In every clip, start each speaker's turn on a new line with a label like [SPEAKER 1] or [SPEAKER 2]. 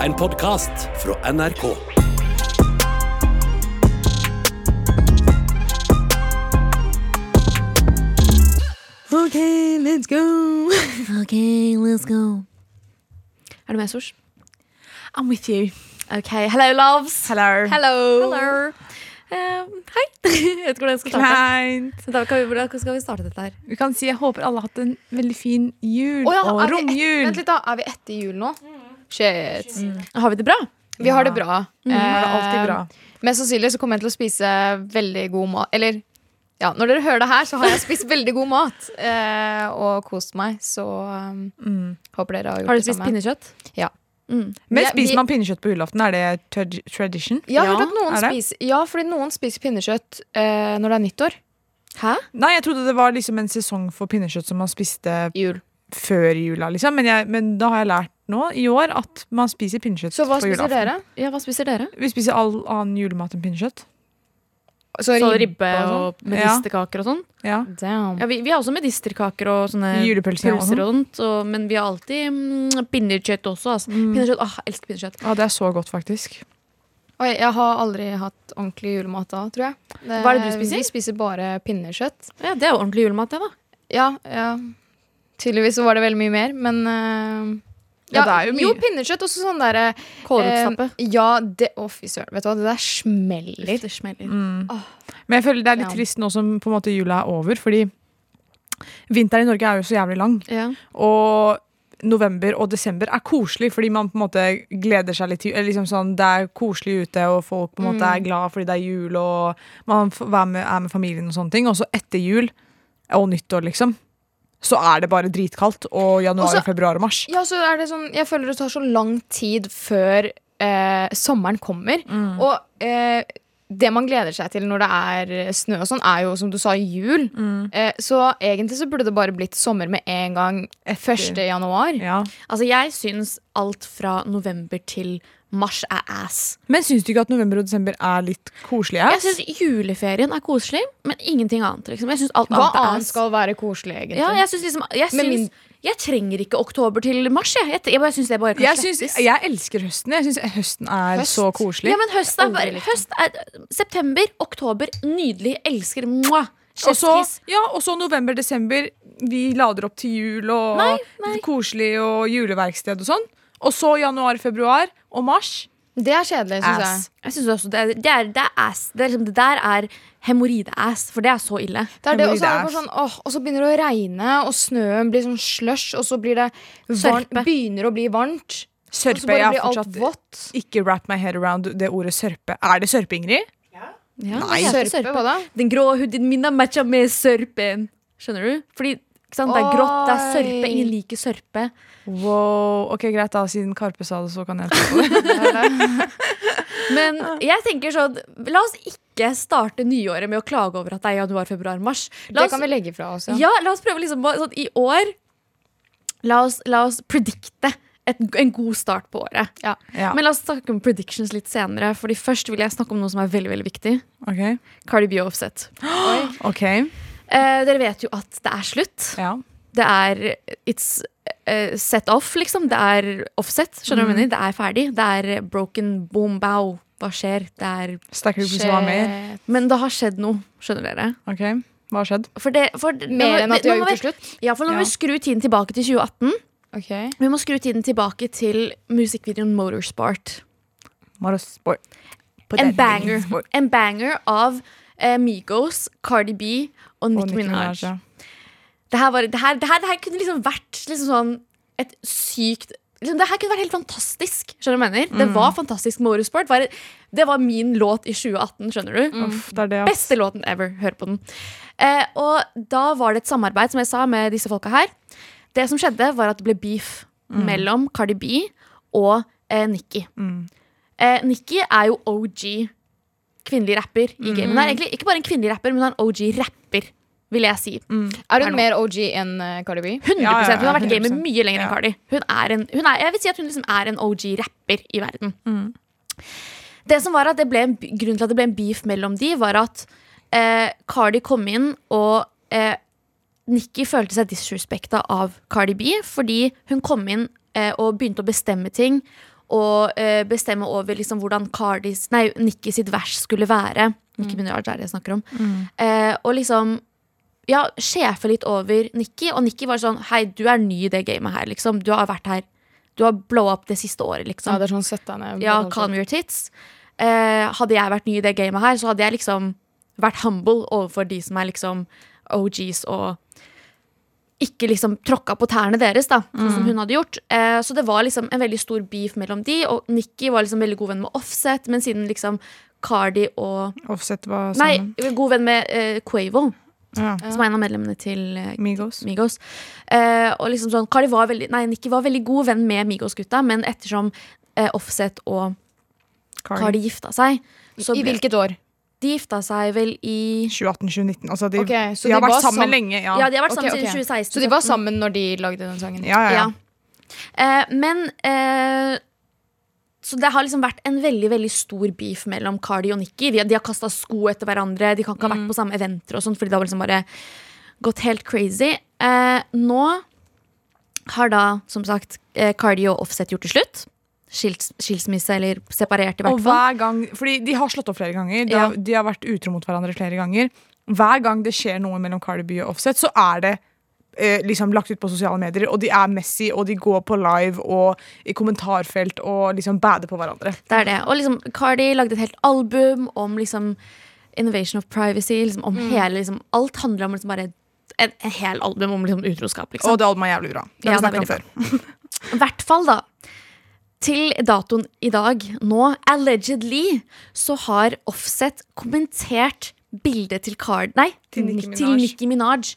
[SPEAKER 1] En podkast fra NRK.
[SPEAKER 2] OK, let's go. OK, let's go. Er du med, Sosh?
[SPEAKER 3] I'm with you.
[SPEAKER 2] OK, hello, loves.
[SPEAKER 3] Hello.
[SPEAKER 2] Hello. Eh, hei. Jeg vet ikke hvordan jeg skal starte. Da kan vi, hvordan skal vi starte dette her?
[SPEAKER 3] Vi kan si jeg håper alle har hatt en veldig fin jul
[SPEAKER 4] Oh, ja,
[SPEAKER 3] og
[SPEAKER 4] et-
[SPEAKER 3] romjul.
[SPEAKER 4] Vent litt, da. Er vi etter jul nå? Shit.
[SPEAKER 2] Har vi det bra?
[SPEAKER 4] Vi har det bra.
[SPEAKER 3] Mm, det alltid
[SPEAKER 4] Eh,
[SPEAKER 3] bra.
[SPEAKER 4] Mest sannsynlig så kommer jeg til å spise veldig god mat. Eller ja, når dere hører det her, så har jeg spist veldig god mat eh, og kost meg. Så um,
[SPEAKER 3] Mm.
[SPEAKER 4] håper dere har gjort
[SPEAKER 2] Har du spist pinnekjøtt?
[SPEAKER 4] Ja.
[SPEAKER 2] Mm.
[SPEAKER 3] Men spiser
[SPEAKER 4] vi-
[SPEAKER 3] man pinnekjøtt på julaften? Er det trad- tradition?
[SPEAKER 4] Ja,
[SPEAKER 2] Ja,
[SPEAKER 4] har
[SPEAKER 3] det?
[SPEAKER 4] spiser, ja, fordi noen spiser pinnekjøtt eh, når det er nyttår.
[SPEAKER 2] Hæ?
[SPEAKER 3] Nei, jeg trodde det var liksom en sesong for pinnekjøtt som man spiste
[SPEAKER 4] Jul.
[SPEAKER 3] før jula. liksom Men, jeg, men da har jeg lært nå i år at man spiser pinnekjøtt
[SPEAKER 4] Så hva
[SPEAKER 3] på
[SPEAKER 4] spiser
[SPEAKER 3] julaften.
[SPEAKER 4] dere?
[SPEAKER 2] Ja, hva spiser dere?
[SPEAKER 3] Vi spiser all annen julemat enn pinnekjøtt.
[SPEAKER 4] Så
[SPEAKER 2] Så ribbe
[SPEAKER 4] og
[SPEAKER 2] og medisterkaker og sånn?
[SPEAKER 3] Ja.
[SPEAKER 4] sånn? Damn.
[SPEAKER 2] Ja, vi, vi har også medisterkaker og sånne
[SPEAKER 3] Julepølser og sånn.
[SPEAKER 2] sånt. Og, men vi har alltid mm, pinnekjøtt også. Altså.
[SPEAKER 3] Mm.
[SPEAKER 2] Pinnekjøtt, åh, jeg elsker pinnekjøtt.
[SPEAKER 3] Ja, det er så godt, faktisk.
[SPEAKER 4] Og jeg har aldri hatt ordentlig julemat da, tror jeg.
[SPEAKER 2] Hva er det du spiser?
[SPEAKER 4] Vi spiser bare pinnekjøtt.
[SPEAKER 2] Ja, Det er jo ordentlig julemat, det, da.
[SPEAKER 4] Ja, ja. Tydeligvis var det veldig mye mer, men eh,
[SPEAKER 3] Ja, det er jo mye.
[SPEAKER 4] Jo, pinnekjøtt og sånn derre
[SPEAKER 2] Kålrotstappe.
[SPEAKER 4] eh, Ja, det Å, fy søren. Vet du hva, det der smeller.
[SPEAKER 2] det smeller.
[SPEAKER 3] Mm. Men jeg føler det er litt
[SPEAKER 4] Ja.
[SPEAKER 3] trist nå som på en måte jula er over, fordi vinteren i Norge er jo så jævlig lang.
[SPEAKER 2] Ja.
[SPEAKER 3] Og november og desember er koselig, fordi man på en måte gleder seg litt til liksom sånn, Det er koselig ute, og folk på en måte
[SPEAKER 4] Mm.
[SPEAKER 3] er glad fordi det er jul, og man er med, er med familien og sånne ting. Og så etter jul og nyttår, liksom, så er det bare dritkaldt. Og januar,
[SPEAKER 4] Også,
[SPEAKER 3] februar og mars.
[SPEAKER 4] Ja, så er det sånn Jeg føler det tar så lang tid før eh, sommeren kommer.
[SPEAKER 3] Mm.
[SPEAKER 4] Og eh, det man gleder seg til når det er eh, snø og sånn, er jo som du sa, jul.
[SPEAKER 3] Mm.
[SPEAKER 4] Eh, så egentlig så burde det bare blitt sommer med en gang 1. januar.
[SPEAKER 3] Ja.
[SPEAKER 2] Altså, jeg syns alt fra november til mars er ass.
[SPEAKER 3] Men syns du ikke at november og desember er litt koselig ass?
[SPEAKER 2] Jeg syns juleferien er koselig, men ingenting annet. Liksom. Jeg synes alt
[SPEAKER 4] Hva
[SPEAKER 2] annet er
[SPEAKER 4] annet skal være koselig, egentlig?
[SPEAKER 2] ja, jeg synes liksom Jeg, synes,
[SPEAKER 4] min-
[SPEAKER 2] jeg trenger ikke oktober til mars. Jeg, jeg, jeg bare synes det bare kan
[SPEAKER 3] jeg,
[SPEAKER 2] synes,
[SPEAKER 3] jeg elsker høsten. Jeg syns høsten er
[SPEAKER 4] Høst?
[SPEAKER 3] så koselig.
[SPEAKER 2] Ja, men høst er bare høst er, September, oktober, nydelig. Elsker. Mwah.
[SPEAKER 3] Og så, ja, og så november-desember. Vi lader opp til jul og
[SPEAKER 2] Nei, nei.
[SPEAKER 3] koselig og juleverksted og sånn. Og så januar-februar og mars.
[SPEAKER 4] Det er kjedelig, syns jeg.
[SPEAKER 2] Jeg synes også det er, det er, det er ass. Det, er liksom, det der er hemoroide-ass, for det er så ille.
[SPEAKER 4] Det er det, og så er det bare sånn, åh, og så begynner det å regne, og snøen blir sånn slush, og så blir det varmt, begynner å bli varmt.
[SPEAKER 3] Sørpe. Jeg har fortsatt
[SPEAKER 4] vått.
[SPEAKER 3] ikke wrap my head around det ordet sørpe. Er det sørpe, Ingrid?
[SPEAKER 2] Ja,
[SPEAKER 3] Nei.
[SPEAKER 2] Sørpe,
[SPEAKER 4] Sørpe, hva da?
[SPEAKER 2] Den grå huden min har matcha med sørpen. Skjønner du? Fordi det er grått, det er sørpe. Ingen liker sørpe.
[SPEAKER 3] Wow, ok, Greit, da. Siden Karpe sa det, så kan jeg ta det.
[SPEAKER 2] Men jeg tenker sånn La oss ikke starte nyåret med å klage over at det er januar, februar, mars. La
[SPEAKER 4] Det kan vi legge fra oss. Ja.
[SPEAKER 2] ja, la oss prøve liksom sånn, I år La oss, la oss predikte et, en god start på året.
[SPEAKER 3] Ja,
[SPEAKER 2] Men la oss snakke om predictions litt senere. Fordi først vil jeg snakke om noe som er veldig veldig viktig.
[SPEAKER 3] ok.
[SPEAKER 2] Cardi B og Offset.
[SPEAKER 4] Oi.
[SPEAKER 2] Eh, dere vet jo at det er slutt.
[SPEAKER 3] Ja.
[SPEAKER 2] Det er It's uh, set off, liksom. Det er offset. Skjønner du hva jeg mener? Det er ferdig. Det er broken boom bow. Hva skjer? Det er
[SPEAKER 3] mer?
[SPEAKER 2] Men det har skjedd noe, skjønner dere.
[SPEAKER 3] Ok, Hva har skjedd?
[SPEAKER 2] For det, for
[SPEAKER 4] Mer enn at de har gjort det slutt?
[SPEAKER 2] Ja, for nå må vi skru tiden tilbake til 2018.
[SPEAKER 4] Okay.
[SPEAKER 2] Vi må skru tiden tilbake til musikkvideoen Motorsport.
[SPEAKER 3] Motorsport.
[SPEAKER 2] En banger. En banger av Migos, Cardi B og Nicki Minaj. Det her, var, det, her, det, her, det her kunne liksom vært liksom sånn et sykt liksom, Det her kunne vært helt fantastisk. Skjønner du mener? Mm. Det var fantastisk Motorsport. Var, det var min låt i 2018, skjønner du?
[SPEAKER 3] Uff, det det, ass.
[SPEAKER 2] Beste låten ever. Hør på den. Eh, og da var det et samarbeid, som jeg sa, med disse folka her. Det som skjedde, var at det ble beef mellom Cardi B og eh, Nikki.
[SPEAKER 3] Mm.
[SPEAKER 2] Eh, Nikki er jo OG kvinnelig rapper i gamet. Hun er egentlig ikke bare en kvinnelig rapper, men hun er en OG rapper, vil jeg si.
[SPEAKER 4] Er
[SPEAKER 2] Er
[SPEAKER 4] hun mer OG enn uh, Cardi B?
[SPEAKER 2] 100
[SPEAKER 3] Ja, ja, ja,
[SPEAKER 2] Hun har vært i gamet mye lenger enn Cardi. Hun er en, hun er, jeg vil si at hun liksom er en OG-rapper i verden.
[SPEAKER 3] Mm.
[SPEAKER 2] Det som var at det ble en, Grunnen til at det ble en beef mellom de, var at eh, Cardi kom inn, og eh, Nikki følte seg disrespekta av Cardi B fordi hun kom inn eh, og begynte å bestemme ting og eh, bestemme over liksom hvordan Cardis, nei, Nikki sitt vers skulle være. Nikki
[SPEAKER 3] Mm.
[SPEAKER 2] Minaj er det jeg snakker om. Eh, og liksom ja, sjefe litt over Nikki. Og Nikki var sånn Hei, du er ny i det gamet her, liksom. Du har vært her. Du har blow up det siste året, liksom.
[SPEAKER 4] Ja, det er sånn sett ned.
[SPEAKER 2] Ja, calm your tits. Eh, hadde jeg vært ny i det gamet her, så hadde jeg liksom vært humble overfor de som er liksom OGs og ikke liksom tråkka på tærne deres, da, sånn som hun hadde gjort. Eh, så det var liksom en veldig stor beef mellom de, og Nikki var liksom veldig god venn med Offset, men siden liksom Cardi og
[SPEAKER 3] Offset var sammen?
[SPEAKER 2] Nei, god venn med eh, Quavo,
[SPEAKER 3] Ja.
[SPEAKER 2] som er en av medlemmene til eh,
[SPEAKER 3] Migos.
[SPEAKER 2] Migos. Eh, og liksom sånn, Cardi var veldig, nei, Nikki var veldig god venn med Migos-gutta, men ettersom eh, Offset og
[SPEAKER 3] Cardi.
[SPEAKER 2] Cardi gifta seg, så
[SPEAKER 4] I hvilket år?
[SPEAKER 2] De gifta seg vel i
[SPEAKER 3] 2018-2019. Altså, de,
[SPEAKER 4] okay, de,
[SPEAKER 3] de har vært sammen,
[SPEAKER 4] sammen
[SPEAKER 3] lenge. Ja.
[SPEAKER 2] Ja, de har vært sammen
[SPEAKER 4] okay.
[SPEAKER 2] siden 2016.
[SPEAKER 4] Så de var sammen når de lagde den sangen?
[SPEAKER 3] Ja, ja, ja.
[SPEAKER 2] Ja. Eh, men eh, Så det har liksom vært en veldig veldig stor beef mellom Cardi og Nikki. De, de har kasta sko etter hverandre, de kan ikke ha vært på samme eventer, og sånt, fordi det har liksom bare gått helt crazy. Eh, nå har da, som sagt, eh, Cardi og Offset gjort det slutt. Skils, skilsmisse, eller separert, i
[SPEAKER 3] Og
[SPEAKER 2] hvert fall.
[SPEAKER 3] hver gang, fordi de har slått opp flere ganger. De,
[SPEAKER 2] Ja.
[SPEAKER 3] har, de har vært utro mot hverandre flere ganger. Hver gang det skjer noe mellom Cardi B og Offset, så er det eh, liksom lagt ut på sosiale medier. Og de er messy, og de går på live og i kommentarfelt og liksom bader på hverandre.
[SPEAKER 2] Det er det. Og liksom, Cardi lagde et helt album om liksom Innovation of Privacy. Liksom, om hele, liksom, alt handler om liksom bare en, en hel album om liksom, utroskap. Liksom.
[SPEAKER 3] Og det albumet er jævlig bra. Det har vi
[SPEAKER 2] er
[SPEAKER 3] snakket om før.
[SPEAKER 2] I hvert fall, da. Til datoen i dag, nå, allegedly, så har Offset kommentert bildet til Card... Nei,
[SPEAKER 3] Til Nicki Minaj.
[SPEAKER 2] Nicki Minaj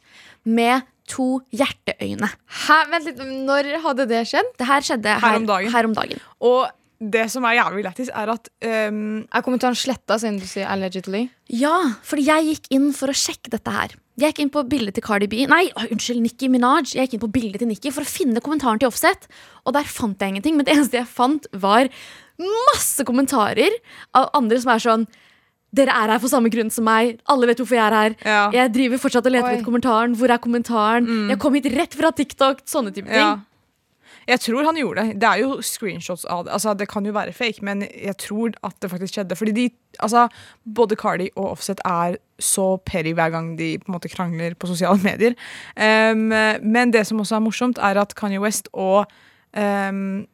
[SPEAKER 2] med to hjerteøyne.
[SPEAKER 4] Hæ? Vent litt, når hadde det skjedd?
[SPEAKER 2] Det her skjedde her,
[SPEAKER 3] Her om dagen.
[SPEAKER 2] Her om dagen.
[SPEAKER 3] Og det som er jævlig lættis, er at um,
[SPEAKER 4] Er kommentaren sletta siden du sier allegedly?
[SPEAKER 2] Ja, fordi jeg gikk inn for å sjekke dette her. Jeg gikk inn på bildet til Cardi B Nei, å, unnskyld, Nicki Minaj. Jeg gikk inn på bildet til Nicki for å finne kommentaren til Offset. Og der fant jeg ingenting. Men det eneste jeg fant, var masse kommentarer av andre som er sånn Dere er her for samme grunn som meg. Alle vet hvorfor jeg er her.
[SPEAKER 3] Ja.
[SPEAKER 2] Jeg driver fortsatt og leter etter kommentaren. Hvor er kommentaren? Jeg kom hit rett fra TikTok. Sånne type ting.
[SPEAKER 3] Ja. Jeg tror han gjorde det. Det er jo screenshots av det. Altså, det kan jo være fake, men jeg tror at det faktisk skjedde. Fordi de, altså, både Cardi og Offset er så petty hver gang de på en måte krangler på sosiale medier. Um, men det som også er morsomt, er at Kanye West og um,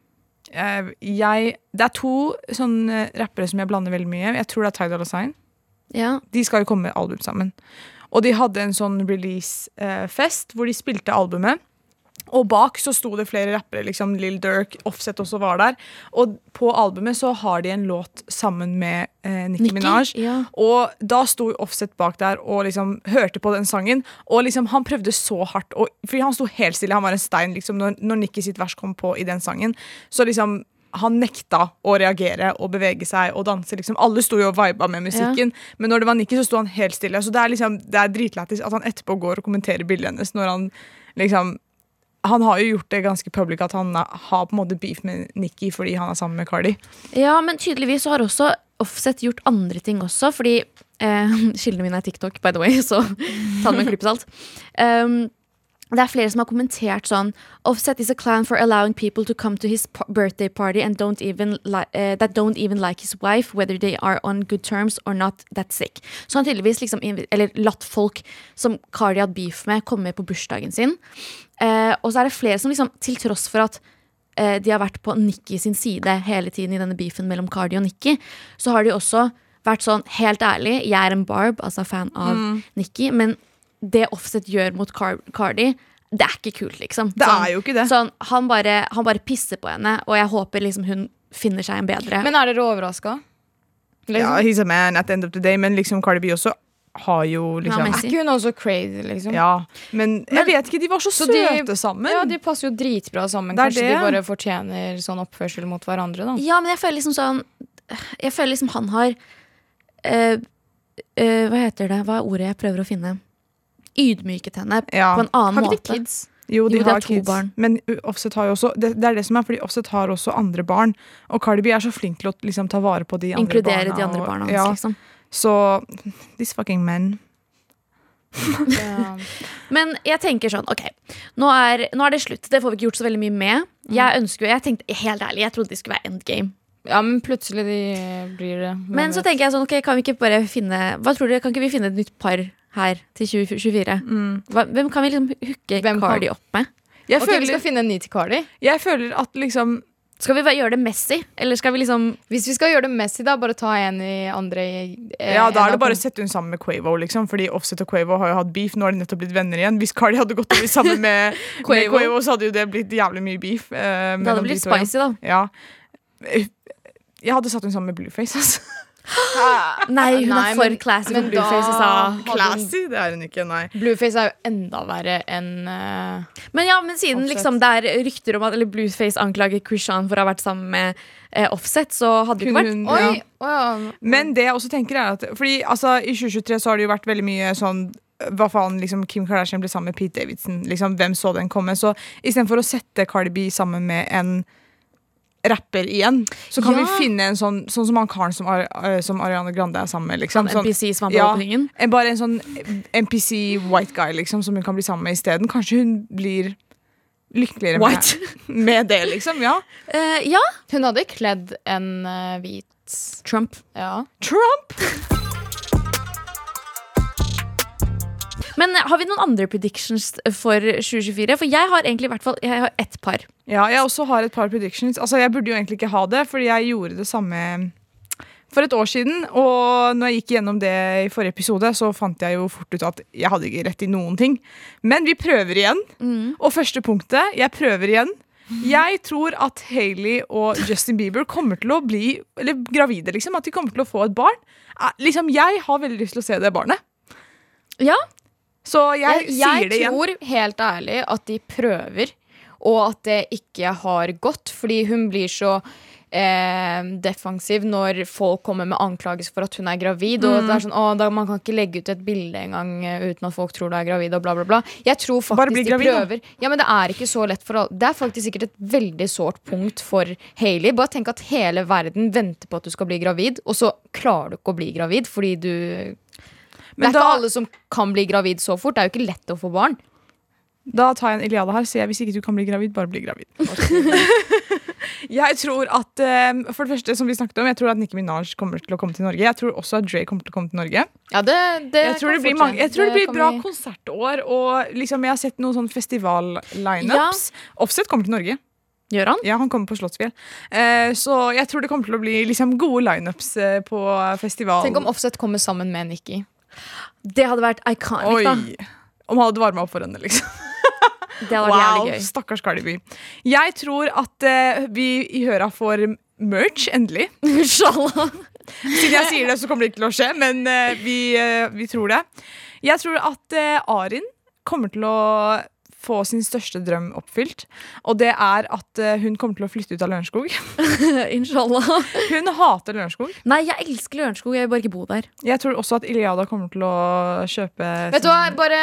[SPEAKER 3] eh, jeg Det er to sånne rappere som jeg blander veldig mye. Jeg tror det er Tidal og Sign.
[SPEAKER 2] Ja.
[SPEAKER 3] De skal jo komme med album sammen. Og de hadde en sånn release-fest hvor de spilte albumet. Og bak så sto det flere rappere. liksom Lil Durk, Offset også var der. Og på albumet så har de en låt sammen med eh, Nicki Minaj.
[SPEAKER 2] ja.
[SPEAKER 3] Og da sto Offset bak der og liksom hørte på den sangen. Og liksom han prøvde så hardt, og, fordi han sto helt stille. Han var en stein liksom når, når Nicki sitt vers kom på i den sangen. Så liksom han nekta å reagere og bevege seg og danse. liksom Alle sto jo og viba med musikken, men når det var Nikki, så sto han helt stille. Så det er liksom Det er dritlættis at han etterpå går og kommenterer bildet hennes når han liksom han har jo gjort det ganske public at han har på en måte beef med Nikki fordi han er sammen med Cardi.
[SPEAKER 2] Ja, men tydeligvis har også Offset gjort andre ting også, fordi eh, Kildene mine er TikTok, by the way, så ta det med en klype salt. Um, det er flere som har kommentert sånn Offset is a clan for allowing people to come to his birthday party and don't even eh, that don't even like his wife, whether they are on good terms or not that sick. Så han tydeligvis liksom eller latt folk som Cardi hadde beef med, komme på bursdagen sin. Eh, og så er det flere som liksom, til tross for at eh, de har vært på Nikki sin side hele tiden i denne beefen mellom Cardi og Nikki, så har de også vært sånn, helt ærlig, jeg er en Barb, altså fan av Nikki, men det Offset gjør mot Car Cardi, det er ikke kult, liksom.
[SPEAKER 3] Det er jo ikke det.
[SPEAKER 2] Sånn, han, bare, han bare pisser på henne, og jeg håper liksom hun finner seg en bedre.
[SPEAKER 4] Men er dere overraska?
[SPEAKER 3] Ja, he's a man at the end of the day, men liksom Cardi B også har jo liksom
[SPEAKER 4] Er ikke hun også crazy, liksom?
[SPEAKER 3] Ja, men jeg vet ikke, de var så,
[SPEAKER 4] Så de-
[SPEAKER 3] søte sammen.
[SPEAKER 4] Ja, de passer jo dritbra sammen.
[SPEAKER 3] Det
[SPEAKER 4] Kanskje
[SPEAKER 3] det.
[SPEAKER 4] de bare fortjener sånn oppførsel mot hverandre, da.
[SPEAKER 2] Ja, men jeg føler liksom sånn Jeg føler liksom han har eh, eh, Hva heter det? Hva er ordet jeg prøver å finne? Ydmyket henne
[SPEAKER 3] Ja.
[SPEAKER 2] på en annen måte.
[SPEAKER 4] Har ikke de kids?
[SPEAKER 3] Jo, de
[SPEAKER 2] Jo, de
[SPEAKER 3] har kids.
[SPEAKER 2] barn.
[SPEAKER 3] Men Offset har jo også det, det er det som er, fordi Offset har også andre barn. Og Cardi B er så flink til å liksom, ta vare på de andre
[SPEAKER 2] Inkludere
[SPEAKER 3] barna.
[SPEAKER 2] de andre
[SPEAKER 3] og-
[SPEAKER 2] barna hans.
[SPEAKER 3] ja,
[SPEAKER 2] Liksom.
[SPEAKER 3] Så these fucking men.
[SPEAKER 4] Ja.
[SPEAKER 2] Men jeg tenker sånn, ok nå er, nå er det slutt. Det får vi ikke gjort så veldig mye med. Jeg ønsker jo, jeg tenkte helt ærlig, jeg trodde det skulle være endgame.
[SPEAKER 4] ja, men plutselig de blir det.
[SPEAKER 2] Men så tenker jeg sånn, ok, kan vi ikke bare finne Hva tror dere, Kan ikke vi finne et nytt par her til 2024? Hva, hvem kan vi liksom hooke Cardi opp med?
[SPEAKER 3] Jeg,
[SPEAKER 4] Ok, Vi skal finne en ny til Cardi.
[SPEAKER 3] jeg føler at liksom
[SPEAKER 2] Skal vi gjøre det messy? Eller skal vi liksom
[SPEAKER 4] Hvis vi skal gjøre det Messi, da, bare ta en i andre eh,
[SPEAKER 3] Ja, da er det bare å sette hun sammen med Quavo, liksom. Fordi Offset og Quavo har jo hatt beef. Nå har de nettopp blitt venner igjen. Hvis Cardi hadde gått over sammen med med
[SPEAKER 2] Quavo.
[SPEAKER 3] Quavo, så hadde jo det blitt jævlig mye beef. eh,
[SPEAKER 2] Det hadde
[SPEAKER 3] de
[SPEAKER 2] blitt spicy, da.
[SPEAKER 3] Ja. Jeg hadde satt hun sammen med Blueface. Altså.
[SPEAKER 2] Nei, hun
[SPEAKER 4] Nei,
[SPEAKER 2] er for classy
[SPEAKER 4] men
[SPEAKER 2] for Blueface.
[SPEAKER 4] da-
[SPEAKER 3] Classy, det er hun ikke, nei.
[SPEAKER 4] Blueface er jo enda verre enn uh,
[SPEAKER 2] Men ja, men siden liksom, det er rykter om at eller Blueface anklager Krishan for å ha vært sammen med uh, Offset, så hadde det ikke vært
[SPEAKER 3] hun-
[SPEAKER 4] Oi! oh, ja.
[SPEAKER 3] Men det jeg også tenker er at Fordi altså, I 2023 så har det jo vært veldig mye sånn hva faen, liksom Kim Kardashian ble sammen med Pete Davidson. Liksom, hvem så den komme? Så istedenfor å sette Cardi B sammen med en rapper igjen, så kan
[SPEAKER 2] Ja.
[SPEAKER 3] vi finne en sånn Sånn som han karen som, Ar eh, som Ariana Grande er sammen med. Liksom. Sånn,
[SPEAKER 2] NPC som var på
[SPEAKER 3] ja.
[SPEAKER 2] åpningen.
[SPEAKER 3] bare en sånn NPC white guy liksom, som hun kan bli sammen med isteden. Kanskje hun blir lykkeligere med, med det, liksom. Ja.
[SPEAKER 2] Uh, ja.
[SPEAKER 4] Hun hadde kledd en uh, hvit
[SPEAKER 2] Trump.
[SPEAKER 4] Ja.
[SPEAKER 3] Trump!
[SPEAKER 2] Men har vi noen andre predictions for 2024? For jeg har egentlig i hvert fall Jeg har ett par.
[SPEAKER 3] Ja, jeg også har et par predictions. Altså, Jeg burde jo egentlig ikke ha det, fordi jeg gjorde det samme for et år siden. Og når jeg gikk gjennom det i forrige episode, så fant jeg jo fort ut at jeg hadde ikke rett i noen ting. Men vi prøver igjen. Og første punktet, jeg prøver igjen. Jeg tror at Hailey og Justin Bieber kommer til å bli Eller gravide, liksom. At de kommer til å få et barn. Eh, Liksom, Jeg har veldig lyst til å se det barnet.
[SPEAKER 2] Ja.
[SPEAKER 3] Så jeg,
[SPEAKER 4] Jeg,
[SPEAKER 3] sier
[SPEAKER 4] jeg
[SPEAKER 3] det igjen.
[SPEAKER 4] tror helt ærlig at de prøver, og at det ikke har gått, fordi hun blir så eh, defensiv når folk kommer med anklagelser for at hun er gravid. Og det er sånn, å, da, Man kan ikke legge ut et bilde engang eh, uten at folk tror du er gravid. og bla bla bla Jeg tror faktisk de
[SPEAKER 3] da.
[SPEAKER 4] prøver. Ja, men Det er ikke så lett for alle Det er faktisk sikkert et veldig sårt punkt for Hailey. Bare tenk at hele verden venter på at du skal bli gravid, og så klarer du ikke å bli gravid fordi du Det
[SPEAKER 3] er
[SPEAKER 4] er ikke alle som kan bli gravid så fort. Det er jo ikke lett å få barn.
[SPEAKER 3] Da tar jeg en Iliada her, sier jeg hvis ikke du kan bli gravid, bare bli gravid. jeg tror at, eh, for det første, som vi snakket om, jeg tror at Nicki Minaj kommer til å komme til Norge. Jeg tror også at Dre kommer til å komme til Norge.
[SPEAKER 4] Ja, det, det
[SPEAKER 3] Jeg tror det blir, mange, jeg tror det blir bra
[SPEAKER 4] vi-
[SPEAKER 3] konsertår, og liksom jeg har sett noen sånn festival-lineups. Offset kommer til Norge.
[SPEAKER 2] Gjør han?
[SPEAKER 3] Ja, han kommer på Slottsfjell. Eh, så jeg tror det kommer til å bli liksom gode lineups eh, på festival.
[SPEAKER 4] Tenk om Offset kommer sammen med Nikki.
[SPEAKER 2] Det hadde vært iconic, da.
[SPEAKER 3] Om han hadde varma opp for henne, liksom.
[SPEAKER 2] Det hadde vært
[SPEAKER 3] Wow,
[SPEAKER 2] jævlig gøy.
[SPEAKER 3] stakkars Cardi. Jeg tror at uh, vi i Høra får merch, endelig.
[SPEAKER 2] Inshallah.
[SPEAKER 3] Siden jeg sier det, så kommer det ikke til å skje, men uh, vi, uh, vi tror det. Jeg tror at Arin kommer til å få sin største drøm oppfylt. Og det er at eh, hun kommer til å flytte ut av Lørenskog.
[SPEAKER 2] Inshallah.
[SPEAKER 3] Hun hater Lørenskog.
[SPEAKER 2] Nei, jeg elsker Lørenskog. Jeg vil bare ikke bo der.
[SPEAKER 3] Jeg tror også at Iliada kommer til å kjøpe
[SPEAKER 4] Vet du hva, bare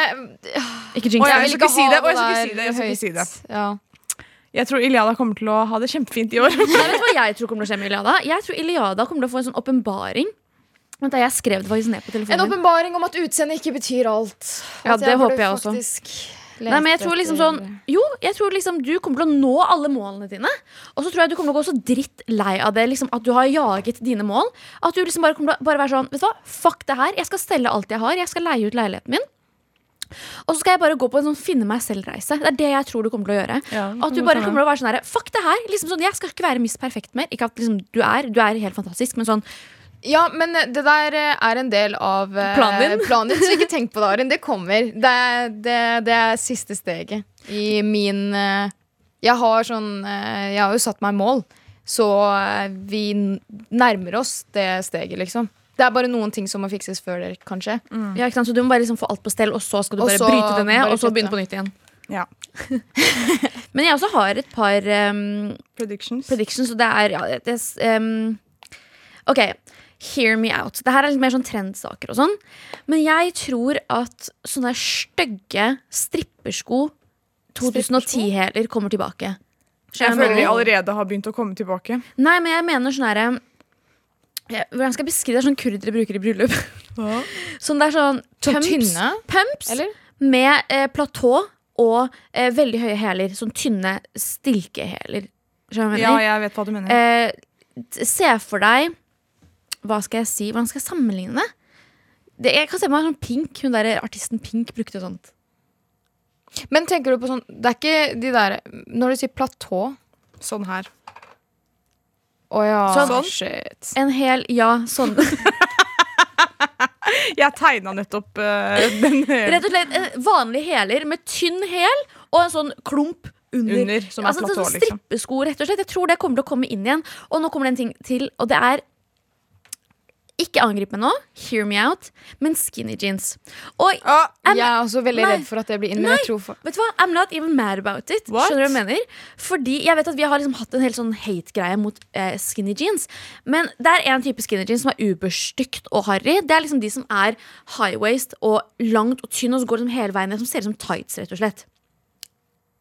[SPEAKER 2] Ikke jinx
[SPEAKER 3] jeg
[SPEAKER 2] det.
[SPEAKER 3] vil ikke si det, Og jeg skal ikke si det, jeg skal ikke si det.
[SPEAKER 4] Ja.
[SPEAKER 3] Jeg tror Iliada kommer til å ha det kjempefint i år.
[SPEAKER 2] Nei, vet du hva jeg tror kommer til å skje med Iliada? Jeg tror Iliada kommer til å få en sånn åpenbaring. Vent da, Jeg skrev det faktisk ned på telefonen. En
[SPEAKER 4] åpenbaring om at utseendet ikke betyr alt.
[SPEAKER 2] Ja, det
[SPEAKER 4] jeg
[SPEAKER 2] håper jeg også. Nei, men jeg tror liksom sånn Jo, jeg tror liksom du kommer til å nå alle målene dine. Og så tror jeg du kommer til å gå så dritt lei av det liksom, at du har jaget dine mål. At du liksom bare kommer til å bare være sånn Vet du hva, fuck det her. Jeg skal stelle alt jeg har. Jeg skal leie ut leiligheten min. Og så skal jeg bare gå på en sånn finne meg selv-reise. Det er det jeg tror du kommer til å gjøre.
[SPEAKER 3] Ja,
[SPEAKER 2] At du bare kommer til å være sånn her Fuck det her. Liksom sånn, jeg skal ikke være Miss Perfekt mer. Ikke at liksom, du er Du er helt fantastisk, men sånn
[SPEAKER 4] Ja, men det der eh, er en del av eh,
[SPEAKER 2] Planen din?
[SPEAKER 4] planen din, så ikke tenk på det, Arin. Det kommer. Det er, det, det er siste steget i min eh, Jeg har sånn eh, Jeg har jo satt meg mål, så eh, vi nærmer oss det steget, liksom. Det er bare noen ting som må fikses før det kan skje.
[SPEAKER 2] Ja, ikke sant? Så du må bare liksom få alt på stell, og så skal du bare bryte det ned, og så begynne på nytt igjen.
[SPEAKER 3] Ja.
[SPEAKER 2] Men jeg også har et par um,
[SPEAKER 3] Predictions.
[SPEAKER 2] predictions, og det er ja, det, um, OK, hear me out. Det her er litt mer sånn trendsaker og sånn. Men jeg tror at sånne stygge strippersko 2010-hæler kommer tilbake.
[SPEAKER 3] Jeg føler de allerede har begynt å komme tilbake.
[SPEAKER 2] Nei, men jeg mener sånn herre Hvordan skal jeg beskrive det? Sånn kurdere bruker i bryllup. Sånn det er sånn pumps,
[SPEAKER 4] tynne?
[SPEAKER 2] pumps
[SPEAKER 4] Eller?
[SPEAKER 2] med eh, platå og eh, veldig høye hæler. Sånn tynne stilkehæler.
[SPEAKER 3] Ja, jeg vet hva du mener.
[SPEAKER 2] Eh, se for deg Hva skal jeg si? Hvordan skal jeg sammenligne det? det jeg kan se meg sånn Pink. Hun der artisten Pink brukte sånt.
[SPEAKER 4] Men tenker du på sånn Det er ikke de der Når du sier platå
[SPEAKER 3] Sånn her.
[SPEAKER 4] Å ja,
[SPEAKER 2] Sånn.
[SPEAKER 4] shit.
[SPEAKER 2] En hel Ja, sånn.
[SPEAKER 3] Jeg tegna nettopp uh, den
[SPEAKER 2] Rett og slett en vanlig hæler med tynn hæl og en sånn klump under.
[SPEAKER 3] under, som er
[SPEAKER 2] altså,
[SPEAKER 3] platå,
[SPEAKER 2] sånn
[SPEAKER 3] liksom.
[SPEAKER 2] Strippesko, rett og slett. Jeg tror det kommer til å komme inn igjen. Og nå kommer det en ting til, og det er Ikke angrip meg nå, hear me out, men skinny jeans. Og
[SPEAKER 3] Ah,
[SPEAKER 4] Jeg er også veldig
[SPEAKER 2] Nei.
[SPEAKER 4] redd for at det blir inn. Men jeg tror for
[SPEAKER 2] Vet du hva? I'm not even mad about it.
[SPEAKER 3] What?
[SPEAKER 2] Skjønner du hva jeg mener? Fordi jeg vet at Vi har liksom hatt en helt sånn hate-greie mot eh, skinny jeans. Men det er en type skinny jeans som er uberstygt og harry. Det er liksom de som er high waist og langt og tynn og så går liksom hele veien ned, som ser ut som tights. rett og slett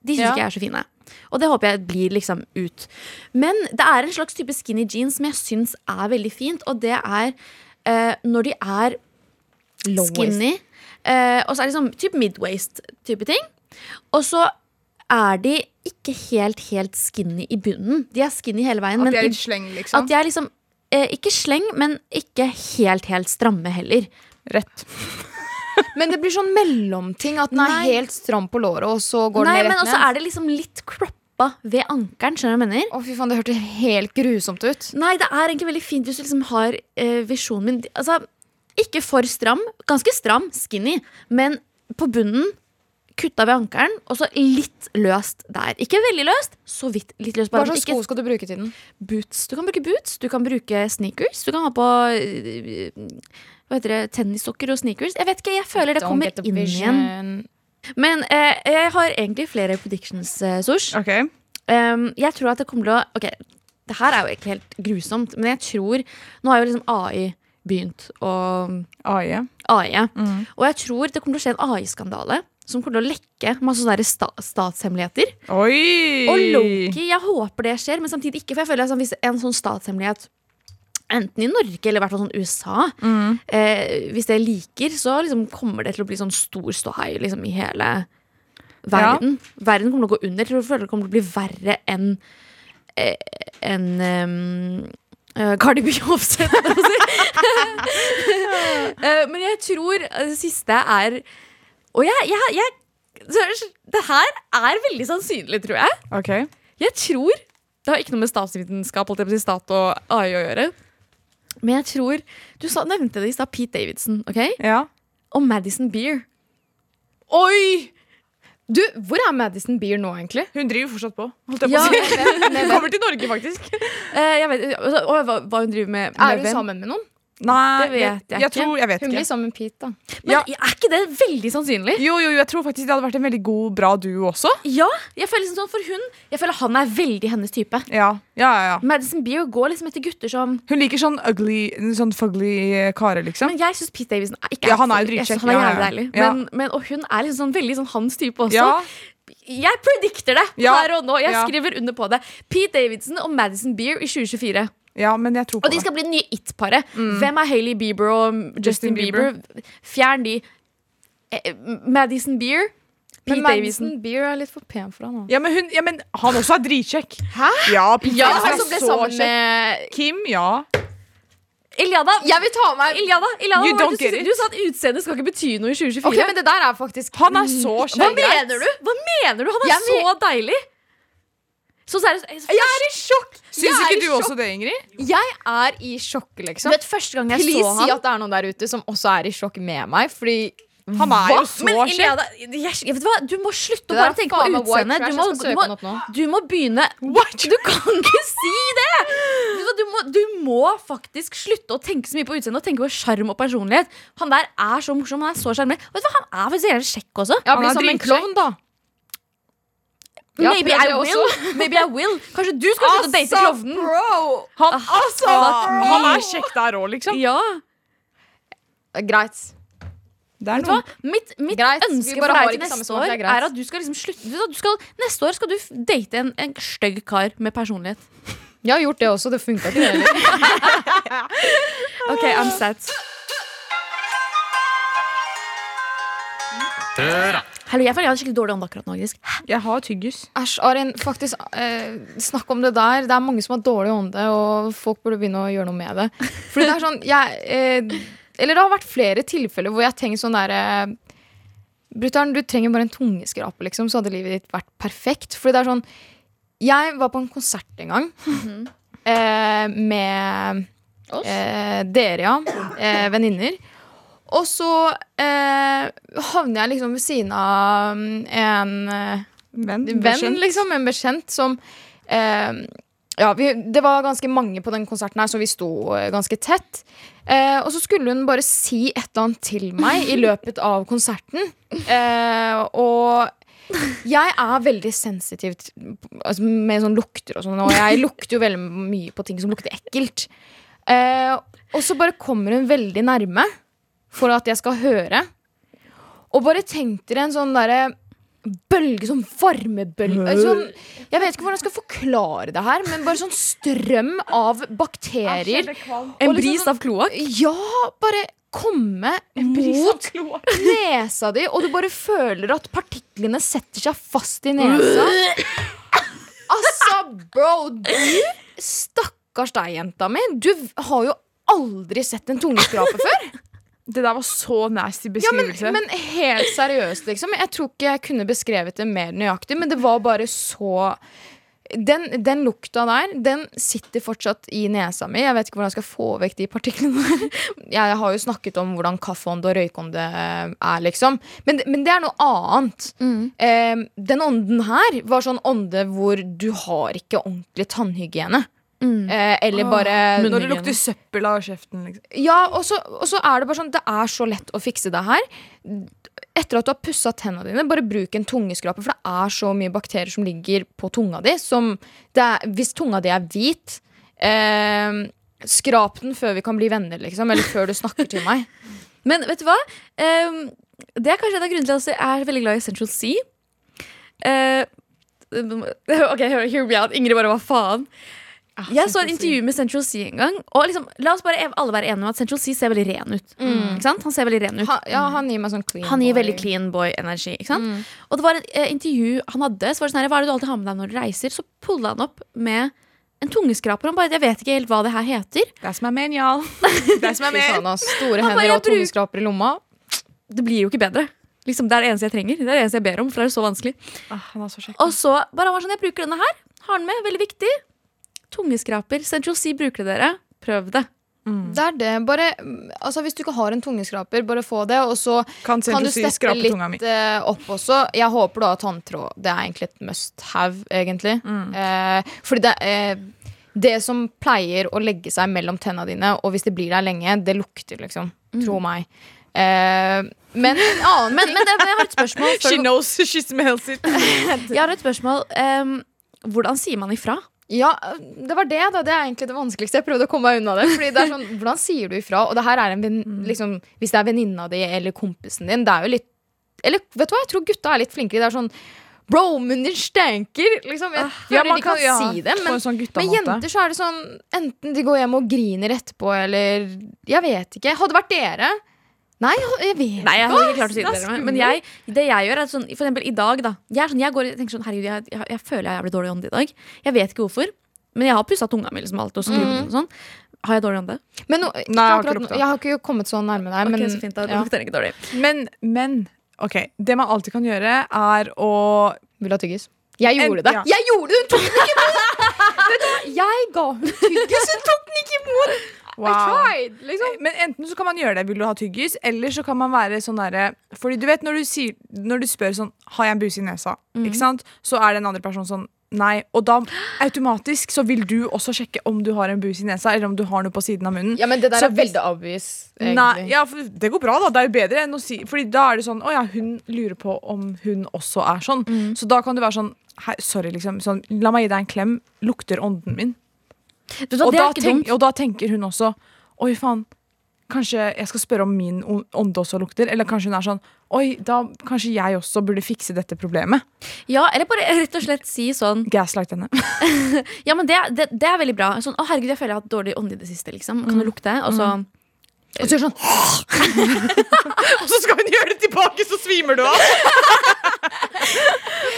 [SPEAKER 2] De syns
[SPEAKER 4] Ja.
[SPEAKER 2] ikke jeg er så fine. Og det håper jeg blir liksom ut. Men det er en slags type skinny jeans som jeg syns er veldig fint, og det er eh, når de er skinny. Eh, og så er det sånn typ midwaist-type ting. Og så er de ikke helt, helt skinny i bunnen. De er skinny hele veien.
[SPEAKER 3] At de er litt sleng, liksom.
[SPEAKER 2] at de er liksom eh, ikke sleng, men ikke helt, helt stramme heller.
[SPEAKER 3] Rett.
[SPEAKER 4] Men det blir sånn mellomting. At den er
[SPEAKER 2] Nei.
[SPEAKER 4] helt stram på låret, og så går
[SPEAKER 2] Nei,
[SPEAKER 4] den
[SPEAKER 2] men
[SPEAKER 4] rett
[SPEAKER 2] også
[SPEAKER 4] ned.
[SPEAKER 2] er det liksom litt croppa ved ankelen. Skjønner du hva jeg mener?
[SPEAKER 4] Å, fy faen, det hørtes helt grusomt ut.
[SPEAKER 2] Nei, det er egentlig veldig fint hvis du liksom har eh, visjonen min. Altså, ikke for stram. Ganske stram, skinny, men på bunnen kutta ved ankelen, og så litt løst der. Ikke veldig løst, så vidt litt løst.
[SPEAKER 4] Hva
[SPEAKER 2] Bare,
[SPEAKER 4] slags
[SPEAKER 2] ikke
[SPEAKER 4] sko skal du bruke til den?
[SPEAKER 2] boots. Du kan bruke boots, du kan bruke sneakers. Du kan ha på eh, hva heter det, tennissokker og sneakers. Jeg vet ikke, jeg føler det kommer inn igjen. Men eh, jeg har egentlig flere predictions, eh, Sosh.
[SPEAKER 3] Okay.
[SPEAKER 2] Um, jeg tror at det kommer til å Ok, det her er jo egentlig helt grusomt, men jeg tror Nå har jo liksom AI begynt å
[SPEAKER 3] AI.
[SPEAKER 2] AI. Og jeg tror det kommer til å skje en AI-skandale som kommer til å lekke masse sånne sta statshemmeligheter.
[SPEAKER 3] Oi!
[SPEAKER 2] Og Loki, jeg håper det skjer, men samtidig ikke. For jeg føler at hvis en sånn statshemmelighet Enten i Norge eller i hvert fall sånn USA. Eh, hvis det liker, så liksom kommer det til å bli sånn stor ståhei liksom, i hele verden. Verden kommer til å gå under. Jeg føler det kommer til å bli verre enn eh, enn um, Cardi B Offset. holdt å si. Eh, men jeg tror eh, det siste er Og jeg, jeg, jeg Det her er veldig sannsynlig, tror jeg.
[SPEAKER 3] Okay.
[SPEAKER 2] Jeg tror Det har ikke noe med statsvitenskap holdt jeg på å si, stat og AI å gjøre. Men jeg tror Du sa, nevnte det i stad, Pete Davidson ok?
[SPEAKER 3] Ja.
[SPEAKER 2] og Madison Beer.
[SPEAKER 3] Oi!
[SPEAKER 4] Du, hvor er Madison Beer nå, egentlig?
[SPEAKER 3] Hun driver fortsatt på. Holdt jeg på
[SPEAKER 2] Ja,
[SPEAKER 3] å si. Hun
[SPEAKER 4] hvem?
[SPEAKER 3] kommer til Norge, faktisk.
[SPEAKER 2] eh, jeg vet altså, og hva, hva hun driver med. med
[SPEAKER 4] Er hun
[SPEAKER 2] hvem.
[SPEAKER 4] sammen med noen?
[SPEAKER 3] Nei,
[SPEAKER 2] Det vet jeg
[SPEAKER 3] jeg,
[SPEAKER 2] ikke.
[SPEAKER 3] tror, jeg vet
[SPEAKER 4] Hun blir som en Pete, da.
[SPEAKER 2] Men
[SPEAKER 3] Ja.
[SPEAKER 2] er ikke det veldig sannsynlig?
[SPEAKER 3] Jo, jo, jeg tror faktisk det hadde vært en veldig god, bra duo også.
[SPEAKER 2] Ja, jeg føler liksom sånn For hun Jeg føler han er veldig hennes type.
[SPEAKER 3] Ja, ja, ja, ja.
[SPEAKER 2] Madison Beer går liksom etter gutter som
[SPEAKER 3] Hun liker sånn ugly, sånn fugly karer, liksom.
[SPEAKER 2] Men jeg syns Pete Davidson er, ikke
[SPEAKER 3] Ja, han er
[SPEAKER 2] jeg synes. Han er jævlig deilig. Men, men, og hun er liksom sånn veldig sånn hans type også.
[SPEAKER 3] Ja,
[SPEAKER 2] Jeg predikter det
[SPEAKER 3] Ja.
[SPEAKER 2] her og nå. Jeg
[SPEAKER 3] Ja.
[SPEAKER 2] skriver under på det. Pete Davidson og Madison Beer i 2024.
[SPEAKER 3] ja, men jeg tror på
[SPEAKER 2] Og de
[SPEAKER 3] det.
[SPEAKER 2] skal bli det nye It-paret. Hvem er Hailey Bieber og Justin,
[SPEAKER 3] Justin
[SPEAKER 2] Bieber? Fjern de. Eh, Madison Beer, Pete
[SPEAKER 4] Men. Madison Beer er litt for pen for han.
[SPEAKER 3] Ja, men, hun, ja, men han også er dritkjekk.
[SPEAKER 4] Hæ?
[SPEAKER 3] Ja, Pete
[SPEAKER 4] Ja,
[SPEAKER 3] Davidson
[SPEAKER 4] han
[SPEAKER 3] er
[SPEAKER 4] som ble
[SPEAKER 3] så
[SPEAKER 4] sammen
[SPEAKER 3] kjekk.
[SPEAKER 4] med
[SPEAKER 3] Kim, ja.
[SPEAKER 2] Iljada,
[SPEAKER 4] Jeg vil ta meg
[SPEAKER 3] don't
[SPEAKER 2] det du, sa? du sa at utseendet skal ikke bety noe i 2024.
[SPEAKER 4] Ok, men det der er faktisk
[SPEAKER 3] Han er så
[SPEAKER 2] Hva mener du? Hva mener du? Han er
[SPEAKER 4] Jeg
[SPEAKER 2] så deilig! Så seriøst. Jeg
[SPEAKER 4] Jeg er i sjokk!
[SPEAKER 3] Syns ikke du også det, Ingrid?
[SPEAKER 4] Jeg er i sjokk,
[SPEAKER 2] Du
[SPEAKER 4] liksom.
[SPEAKER 2] vet, Første gang jeg
[SPEAKER 4] Please
[SPEAKER 2] så
[SPEAKER 4] si
[SPEAKER 2] han
[SPEAKER 4] at det er noen der ute som også er i sjokk med meg. Fordi
[SPEAKER 3] Han er jo så
[SPEAKER 2] Men. Jeg, vet du hva? Du må slutte å bare tenke på utseendet. Du, du, du må begynne Du kan ikke si det! Du, du, må, du må faktisk slutte å tenke så mye på utseendet og tenke på sjarm og personlighet. Han der er så morsom. Han er så sjarmerende. Du hva, Han er faktisk helt kjekk også.
[SPEAKER 4] Ja,
[SPEAKER 3] Han
[SPEAKER 4] blir
[SPEAKER 3] er dritkjekk.
[SPEAKER 4] da. Ja,
[SPEAKER 2] Maybe I will. Maybe I will. Kanskje du skal slutte å date klovnen?
[SPEAKER 4] bro!
[SPEAKER 3] Han,
[SPEAKER 2] Ah,
[SPEAKER 3] altså, han er kjekk der òg, liksom.
[SPEAKER 2] Ja.
[SPEAKER 4] Greit.
[SPEAKER 3] Er
[SPEAKER 2] hva?
[SPEAKER 3] noe.
[SPEAKER 2] Mitt, mitt
[SPEAKER 4] Greit,
[SPEAKER 2] ønske for deg til neste år
[SPEAKER 4] er
[SPEAKER 2] er at du skal liksom slutte du skal, Neste år skal du date en, en stygg kar med personlighet.
[SPEAKER 4] Jeg har gjort det også. Det funka ikke, det heller.
[SPEAKER 2] OK, I'm set. Hallo, jeg føler jeg har skikkelig dårlig ånde akkurat nå. Grisk.
[SPEAKER 3] Jeg har tyggis.
[SPEAKER 4] Æsj, Arin, faktisk, eh, snakk om det der. Det er mange som har dårlig ånde, og folk burde begynne å gjøre noe med det. Fordi det er sånn, jeg, eh, Eller det har vært flere tilfeller hvor jeg har tenkt sånn derre Brutter'n, du trenger bare en tungeskrape, liksom, så hadde livet ditt vært perfekt. Fordi det er sånn Jeg var på en konsert en gang eh, med eh, dere, ja. Eh, Venninner. Og så eh, havner jeg liksom ved siden av mm, en eh,
[SPEAKER 3] Venn.
[SPEAKER 4] venn, liksom, en bekjent som eh, Ja, vi, det var ganske mange på den konserten her, så vi sto eh, ganske tett. Eh, og så skulle hun bare si et eller annet til meg i løpet av konserten. Eh, og jeg er veldig sensitiv altså, med sånn lukter og sånn, og jeg lukter jo veldig mye på ting som lukter ekkelt. Eh, og så bare kommer hun veldig nærme for at jeg skal høre. Og bare tenk dere en sånn derre bølge, sånn varmebølge sånn, Jeg vet ikke hvordan jeg skal forklare det her, men bare sånn strøm av bakterier.
[SPEAKER 2] En
[SPEAKER 4] liksom
[SPEAKER 2] bris
[SPEAKER 4] sånn-
[SPEAKER 2] av kloakk.
[SPEAKER 4] Ja, bare komme mot nesa di, og du bare føler at partiklene setter seg fast i nesa. Altså, bro, du Stakkars deg, jenta mi. Du har jo aldri sett en tungeskrape før.
[SPEAKER 3] Det der var så nasty
[SPEAKER 4] Ja, men,
[SPEAKER 3] beskrivelse.
[SPEAKER 4] men helt seriøst, liksom. Jeg tror ikke jeg kunne beskrevet det mer nøyaktig, men det var bare så den, den lukta der, den sitter fortsatt i nesa mi. Jeg vet ikke hvordan jeg skal få vekk de partiklene der. Jeg har jo snakket om hvordan kaffeånde og røykånde er, liksom. Men, men det er noe annet. Eh, den ånden her var sånn ånde hvor du har ikke ordentlig tannhygiene. Eh, eller bare
[SPEAKER 3] Når det lukter søppel av kjeften. Liksom.
[SPEAKER 4] ja, og så, og så er det bare sånn Det er så lett å fikse det her. Etter at du har pussa tennene dine, bare bruk en tungeskrape. For det er så mye bakterier som ligger på tunga di. Som det er, hvis tunga di er hvit eh, Skrap den før vi kan bli venner, liksom. Eller før du snakker til meg.
[SPEAKER 2] Men vet du hva? Eh, det er kanskje en av grunnene til at jeg er veldig glad i Central Sea. Eh, ok, hear me out. Ingrid bare, hva faen? Jeg så et intervju med Central Sea en gang. Og liksom, La oss bare alle være enige om at Central Sea ser veldig ren ut. Ikke sant? Han ser veldig ren ut.
[SPEAKER 4] Ha, ja, han gir meg sånn clean
[SPEAKER 2] Han gir
[SPEAKER 4] boy.
[SPEAKER 2] veldig clean boy-energi. Mm. Og det var et eh, intervju han hadde. Så var det sånn her, Hva er det du alltid har med deg når du reiser? Så pulla han opp med en tungeskraper. Han bare, Jeg vet ikke helt hva det her heter.
[SPEAKER 3] That's my man, y'all. That's my man.
[SPEAKER 4] Store
[SPEAKER 2] bare,
[SPEAKER 4] hender
[SPEAKER 2] jeg
[SPEAKER 4] og tungeskraper i lomma.
[SPEAKER 2] Det blir jo ikke bedre. Liksom, Det er det eneste jeg trenger. Det er det eneste jeg ber om, for det er så vanskelig.
[SPEAKER 3] Ah, han så.
[SPEAKER 2] Og så bare han var sånn, jeg bruker denne her. Har den med, veldig viktig. Tungeskraper. Central Sea bruker det dere. Prøv det.
[SPEAKER 4] Det er det. Bare, altså, hvis du ikke har en tungeskraper, bare få det. Og så
[SPEAKER 3] Kan
[SPEAKER 4] kan du steppe litt eh, opp også. Jeg håper du har tanntråd. Det er egentlig et must have, egentlig. Eh, fordi det, eh, det som pleier å legge seg mellom tenna dine, og hvis det blir der lenge, det lukter, liksom. Tro meg. Eh, men en
[SPEAKER 2] Men, men, det, jeg har et spørsmål.
[SPEAKER 3] She knows, she smells it.
[SPEAKER 2] jeg har et spørsmål. Um, hvordan sier man ifra?
[SPEAKER 4] Ja, det var det, da. Det er egentlig det vanskeligste. Jeg prøvde å komme meg unna det. Fordi det er sånn, Hvordan sier du ifra? Og det her er en ven, liksom, Hvis det er venninna di eller kompisen din, det er jo litt Eller vet du hva, jeg tror gutta er litt flinkere. Det er sånn Bro, munnen din stanker! Liksom, jeg føler de kan,
[SPEAKER 3] ja,
[SPEAKER 4] si det. Men,
[SPEAKER 3] sånn
[SPEAKER 4] men jenter så er det sånn Enten de går hjem og griner etterpå, eller Jeg vet ikke. Hadde vært dere Nei, jeg vet
[SPEAKER 2] Nei, jeg
[SPEAKER 4] ikke.
[SPEAKER 2] klart å si det
[SPEAKER 3] det er
[SPEAKER 2] dere. Men jeg, det jeg gjør, er sånn, for eksempel i dag, da. Jeg, er sånn, jeg, går, tenker sånn, herregud, jeg, jeg, jeg føler jeg er jævlig dårlig ånde i dag. Jeg vet ikke hvorfor. Men jeg har pussa tunga mi liksom alt og skrudd og sånn. Har jeg dårlig ånde?
[SPEAKER 4] Men nå-
[SPEAKER 3] Nei, jeg har
[SPEAKER 4] akkurat, ikke jeg har ikke kommet så nærme deg.
[SPEAKER 2] Ok,
[SPEAKER 4] Men,
[SPEAKER 2] så fint, da
[SPEAKER 4] ja.
[SPEAKER 2] lukter ikke dårlig.
[SPEAKER 3] Men, men OK. Det man alltid kan gjøre, er å
[SPEAKER 4] Vil du ha tyggis? Jeg gjorde
[SPEAKER 3] En-
[SPEAKER 4] det!
[SPEAKER 3] ja.
[SPEAKER 4] Jeg gjorde det! Hun tok den ikke imot! Vet du? Jeg ga hun tyggis, hun tok den ikke imot! I tried, liksom.
[SPEAKER 3] Men enten så kan man gjøre det, vil du ha tyggis, eller så kan man være sånn derre Fordi du vet når du, sier, når du spør sånn Har jeg en buse i nesa? Ikke sant? Så er den andre personen sånn Nei. Og da automatisk så vil du også sjekke om du har en buse i nesa, eller om du har noe på siden av munnen.
[SPEAKER 4] Ja, men det der
[SPEAKER 3] Så
[SPEAKER 4] er veldig obvious.
[SPEAKER 3] Nei, ja, Det går bra, da. Det er jo bedre enn å si Fordi da er det sånn Å ja, hun lurer på om hun også er sånn. Så da kan du være sånn sorry, liksom. Sånn, La meg gi deg en klem. Lukter ånden min?
[SPEAKER 2] Du da,
[SPEAKER 3] Og da, tenk, og da tenker hun også Oi, faen. Kanskje jeg skal spørre om min ånde også lukter? Eller kanskje hun er sånn Oi, da kanskje jeg også burde fikse dette problemet.
[SPEAKER 2] Ja, eller bare rett og slett si sånn
[SPEAKER 3] Gaslight henne.
[SPEAKER 2] Ja, men det, det, det er veldig bra. Sånn, å herregud, jeg føler jeg har hatt dårlig ånde i det siste. Liksom. Kan du lukte? Og så
[SPEAKER 4] Og så gjør sånn
[SPEAKER 3] Og så skal hun gjøre det tilbake, så svimer du av!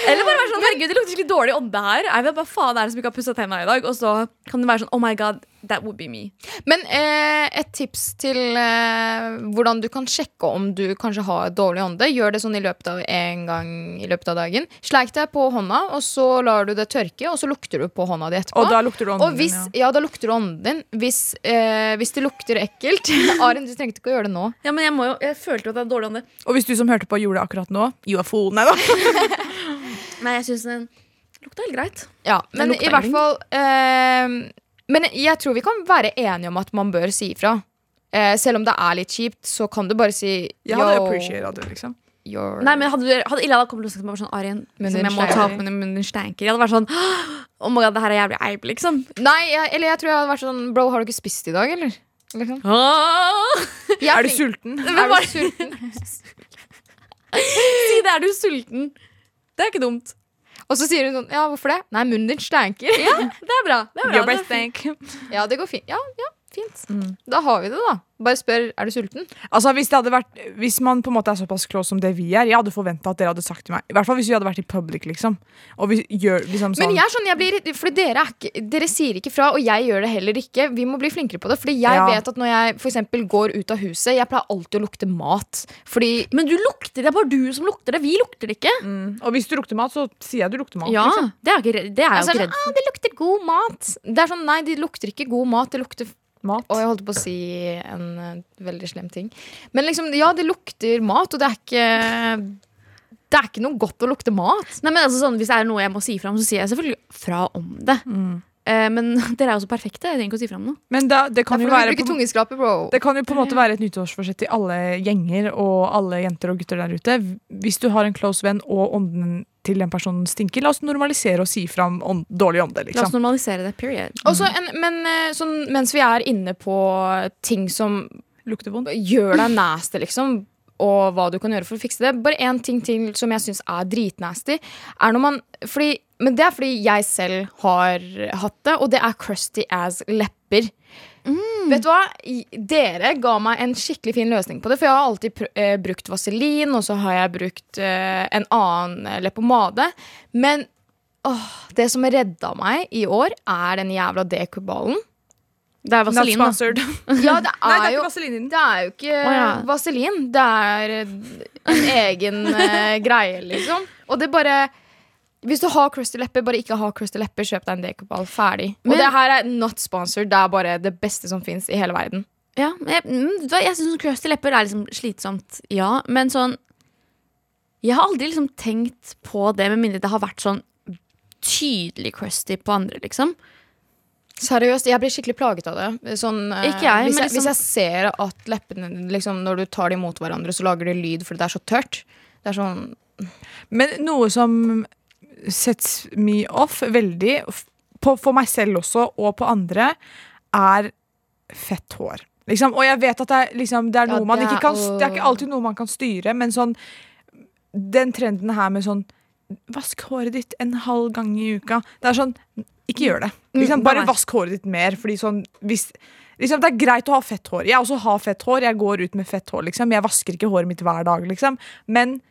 [SPEAKER 2] Eller bare være sånn Herregud, det lukter skikkelig dårlig ånde her. Jeg vet, bare faen er det som ikke har pussa tenna i dag? Og så kan det være sånn Oh my god, that would be me.
[SPEAKER 4] Men eh, et tips til eh, hvordan du kan sjekke om du kanskje har dårlig ånde. Gjør det sånn i løpet av en gang i løpet av dagen. Sleik deg på hånda, og så lar du det tørke, og så lukter du på hånda di etterpå.
[SPEAKER 3] Og da lukter du ånden din,
[SPEAKER 4] ja. ja. da lukter du ånden din. Hvis, eh, hvis det lukter ekkelt Arin, du trengte ikke å gjøre det nå.
[SPEAKER 2] Ja, men jeg, må jo, jeg følte jo at det er dårlig ånde.
[SPEAKER 3] Og hvis du som hørte på, gjorde det akkurat nå UFO, nei da.
[SPEAKER 2] Nei, jeg syns den lukta helt greit.
[SPEAKER 4] Ja, men i hvert fall eh, Men jeg tror vi kan være enige om at man bør si ifra. Eh, selv om det er litt kjipt, så kan du bare si
[SPEAKER 3] Jeg hadde
[SPEAKER 4] «Yo,
[SPEAKER 3] appreciata det, liksom.
[SPEAKER 4] Your...
[SPEAKER 2] Nei, men Hadde, du- hadde Illa kommet og sagt til meg sånn Arjen, liksom, jeg må ta opp med munnen stanker. Jeg hadde vært sånn Oh my god, det her er jævlig eip, liksom.
[SPEAKER 4] Nei, jeg, eller jeg tror jeg hadde vært sånn Bro, har du ikke spist i dag, eller? Liksom.
[SPEAKER 2] Ah!
[SPEAKER 4] Jeg
[SPEAKER 3] Er du sulten?
[SPEAKER 4] Er du sulten?
[SPEAKER 2] Si det, er du sulten? Det er ikke dumt.
[SPEAKER 4] Og så sier hun sånn Ja, hvorfor det? Nei, munnen din stanker.
[SPEAKER 2] Det er bra. Det er bra.
[SPEAKER 3] Your breath stank.
[SPEAKER 4] Ja, det går fint. Ja, ja, fint. Da har vi det, da. Bare spør er du sulten.
[SPEAKER 3] Altså, hvis, det hadde vært, hvis man på en måte er såpass close som det vi er, jeg hadde forventa at dere hadde sagt til meg I hvert fall hvis vi hadde vært i public, liksom. Og vi gjør liksom sånn
[SPEAKER 4] Men jeg er sånn, jeg blir, fordi dere, er ikke, dere sier ikke fra, og jeg gjør det heller ikke. Vi må bli flinkere på det. Fordi jeg
[SPEAKER 3] Ja.
[SPEAKER 4] vet at når jeg for går ut av huset, jeg pleier alltid å lukte mat. Fordi
[SPEAKER 2] Men du lukter det. Det er bare du som lukter det. Vi lukter det ikke.
[SPEAKER 3] mm. Og hvis du lukter mat, så sier jeg du lukter mat.
[SPEAKER 2] Ja,
[SPEAKER 3] Liksom.
[SPEAKER 2] det er, jeg ikke, redd- det er jeg
[SPEAKER 4] altså,
[SPEAKER 2] ikke redd
[SPEAKER 4] ah, det lukter god mat. Det er sånn, Nei, det lukter ikke god mat. Det lukter
[SPEAKER 3] Mat.
[SPEAKER 4] Og jeg holdt på å si en uh, veldig slem ting. Men liksom, ja, det lukter mat, og det er ikke Det er ikke noe godt å lukte mat.
[SPEAKER 2] Nei, men altså, sånn, hvis det er noe jeg må si fram, så sier jeg selvfølgelig fra om det. Eh, men dere er jo så perfekte. Jeg trenger ikke å si fram noe.
[SPEAKER 3] Men da, det kan jo
[SPEAKER 4] Derfor
[SPEAKER 3] være på,
[SPEAKER 4] bro.
[SPEAKER 3] det kan jo på en måte være et nyttårsforsett til alle gjenger og alle jenter og gutter der ute. Hvis du har en close venn og ånden til den personen stinker, la oss normalisere og si fram ånd, dårlig ånde.
[SPEAKER 2] La oss
[SPEAKER 3] Liksom.
[SPEAKER 2] normalisere det. Period.
[SPEAKER 4] En, men eh, sånn, mens vi er inne på ting som
[SPEAKER 3] Lukter vondt.
[SPEAKER 4] gjør deg nasty, liksom, og hva du kan gjøre for å fikse det. Bare én ting til som jeg syns er dritnasty. Er når man, fordi, men det er fordi jeg selv har hatt det, og det er crusty as lepper. Vet du hva? Dere ga meg en skikkelig fin løsning på det. For jeg har alltid eh, brukt vaselin, og så har jeg brukt eh, en annen eh, leppepomade. Men åh, det som redda meg i år, er den jævla dekurballen.
[SPEAKER 2] Det er vaselin, da.
[SPEAKER 3] sponsored.
[SPEAKER 4] Ja, det
[SPEAKER 3] Nei, det
[SPEAKER 4] er
[SPEAKER 3] er
[SPEAKER 4] jo
[SPEAKER 3] ikke vaselin i den.
[SPEAKER 4] det er jo ikke
[SPEAKER 2] oh, ja.
[SPEAKER 4] vaselin. Det er eh, en egen uh, greie, liksom. Og det bare Hvis du har crusty lepper, bare ikke ha crusty lepper. Kjøp deg en dekoball. Ferdig.
[SPEAKER 2] Men-
[SPEAKER 4] og det her er not sponsored. Det er bare det beste som fins i hele verden.
[SPEAKER 2] Ja, jeg, mm, jeg syns crusty lepper er liksom slitsomt, ja. Men sånn Jeg har aldri liksom tenkt på det, med mindre det har vært sånn tydelig crusty på andre, liksom.
[SPEAKER 4] Seriøst, jeg blir skikkelig plaget av det. Sånn, eh,
[SPEAKER 2] Ikke jeg,
[SPEAKER 4] hvis,
[SPEAKER 2] men
[SPEAKER 4] jeg
[SPEAKER 2] liksom-
[SPEAKER 4] hvis jeg ser at leppene liksom, Når du tar dem mot hverandre, så lager de lyd fordi det er så tørt. Det er sånn
[SPEAKER 3] Men noe som sets me off veldig, på, for meg selv også, og på andre, er fett hår. Liksom. Og jeg vet at det er, liksom, det er
[SPEAKER 4] Ja,
[SPEAKER 3] noe man ikke kan Det er ikke alltid noe man kan styre, men sånn Den trenden her med sånn Vask håret ditt en halv gang i uka. Det er sånn Ikke gjør det. Liksom,
[SPEAKER 2] Mm,
[SPEAKER 3] bare vask håret ditt mer. Fordi sånn hvis Liksom, det er greit å ha fett hår. Jeg også har fett hår. Jeg går ut med fett hår. Liksom. Jeg vasker ikke håret mitt hver dag. Liksom. Men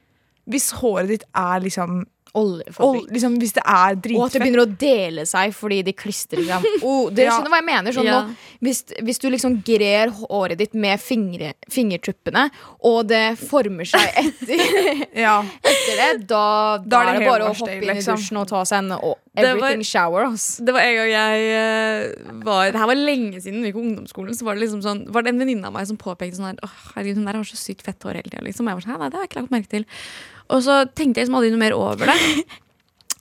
[SPEAKER 3] hvis håret ditt er liksom og,
[SPEAKER 4] Ol
[SPEAKER 3] liksom, hvis det er
[SPEAKER 4] Og at det begynner å dele seg fordi de klistrer seg oh, Dere
[SPEAKER 3] Ja.
[SPEAKER 4] skjønner hva jeg mener? Sånn,
[SPEAKER 2] Ja.
[SPEAKER 4] nå, hvis, hvis du liksom grer håret ditt med fingre, fingertuppene, og det former seg etter,
[SPEAKER 3] ja.
[SPEAKER 4] etter det, da, da, er det bare å hoppe
[SPEAKER 3] inn
[SPEAKER 4] inn i
[SPEAKER 3] liksom.
[SPEAKER 4] dusjen og ta seg en og
[SPEAKER 2] everything var-
[SPEAKER 4] shower. Ass.
[SPEAKER 2] Det var en gang jeg eh, var Det her var lenge siden vi gikk på ungdomsskolen. Så var det liksom sånn Var det en venninne av meg som påpekte sånn her Å, herregud, hun der har så sykt fett hår hele tida. Liksom. Jeg var sånn, nei, det har jeg ikke lagt merke til. Og så tenkte jeg liksom aldri noe mer over det.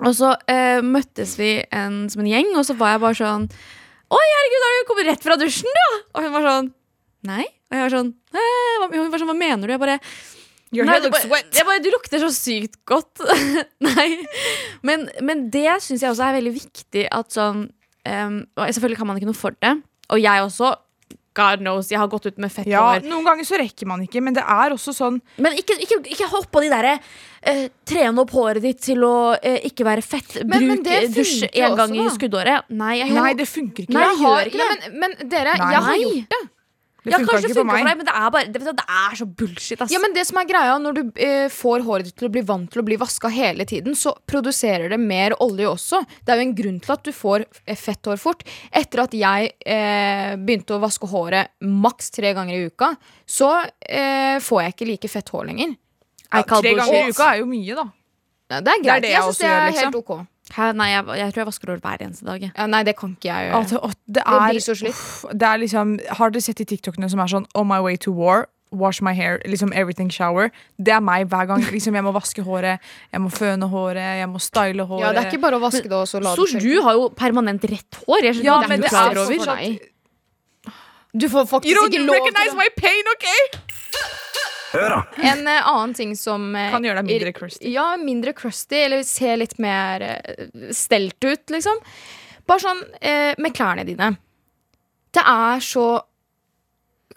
[SPEAKER 2] Og så eh, møttes vi en, som en gjeng, og så var jeg bare sånn Oi, herregud, har du kommet rett fra dusjen, da? Og hun var sånn Nei. Og jeg var sånn Hun var sånn, hva mener du? Jeg bare
[SPEAKER 3] Your hair
[SPEAKER 2] du
[SPEAKER 3] looks wet.
[SPEAKER 2] Jeg bare, du lukter så sykt godt. Nei. Men, men det syns jeg også er veldig viktig at sånn um, Selvfølgelig kan man ikke noe for det. Og jeg også God knows, jeg har gått ut med fett
[SPEAKER 3] Ja,
[SPEAKER 2] hår.
[SPEAKER 3] Noen ganger så rekker man ikke, men det er også sånn
[SPEAKER 2] Men ikke, ikke, ikke hopp på de derre eh, Trene opp håret ditt til å eh, ikke være fett.
[SPEAKER 4] Men-
[SPEAKER 2] Bruk
[SPEAKER 4] men det
[SPEAKER 2] eh, dusj
[SPEAKER 4] én
[SPEAKER 2] en gang
[SPEAKER 4] da.
[SPEAKER 2] i skuddåret. Nei, jeg
[SPEAKER 3] Nei, det funker ikke.
[SPEAKER 2] Nei,
[SPEAKER 4] Jeg
[SPEAKER 2] jeg
[SPEAKER 4] har,
[SPEAKER 2] ikke
[SPEAKER 4] nei,
[SPEAKER 2] det.
[SPEAKER 4] men, men dere,
[SPEAKER 3] Nei.
[SPEAKER 4] jeg har gjort det.
[SPEAKER 3] Det
[SPEAKER 2] ja,
[SPEAKER 3] funka
[SPEAKER 2] kanskje
[SPEAKER 3] ikke
[SPEAKER 2] det funker for deg, men det er, bare, det, det er så bullshit. Ass.
[SPEAKER 4] Ja, men det som er greia Når du eh, får håret ditt til å bli vant til å bli vaska hele tiden, så produserer det mer olje også. Det er jo en grunn til at du får eh, fett hår fort. Etter at jeg eh, begynte å vaske håret maks tre ganger i uka, så eh, får jeg ikke like fett hår lenger.
[SPEAKER 3] Ja, tre ganger i uka er jo mye, da.
[SPEAKER 4] Ja, det er greit.
[SPEAKER 3] det jeg
[SPEAKER 4] jeg syns det er
[SPEAKER 3] gjør, liksom.
[SPEAKER 4] helt ok.
[SPEAKER 2] Hæ, nei, jeg, jeg tror jeg vasker hår hver eneste dag.
[SPEAKER 4] Ja, nei, det kan ikke jeg gjøre.
[SPEAKER 3] Altså, å, det,
[SPEAKER 4] er,
[SPEAKER 3] er,
[SPEAKER 4] blir så slitt.
[SPEAKER 3] uff, det er liksom Har dere sett de TikTokene som er sånn On my way to war? Wash my hair, liksom everything shower. Det er meg hver gang. Liksom, jeg må vaske håret, jeg må føne håret, jeg må style håret.
[SPEAKER 4] Ja, det er ikke bare å vaske det og så la
[SPEAKER 2] Sosh,
[SPEAKER 4] det
[SPEAKER 2] du har jo permanent rett hår. Jeg skjønner
[SPEAKER 3] Ja,
[SPEAKER 2] det
[SPEAKER 3] men
[SPEAKER 2] det
[SPEAKER 3] det
[SPEAKER 2] er over.
[SPEAKER 3] fortsatt-
[SPEAKER 4] Du får faktisk ikke lov til det.
[SPEAKER 3] You don't recognize my pain, OK?
[SPEAKER 1] Hør da.
[SPEAKER 4] En eh, annen ting som eh,
[SPEAKER 3] Kan gjøre deg mindre crusty.
[SPEAKER 4] Ja, mindre crusty, eller se litt mer eh, stelt ut, liksom. Bare sånn med klærne dine. Det er så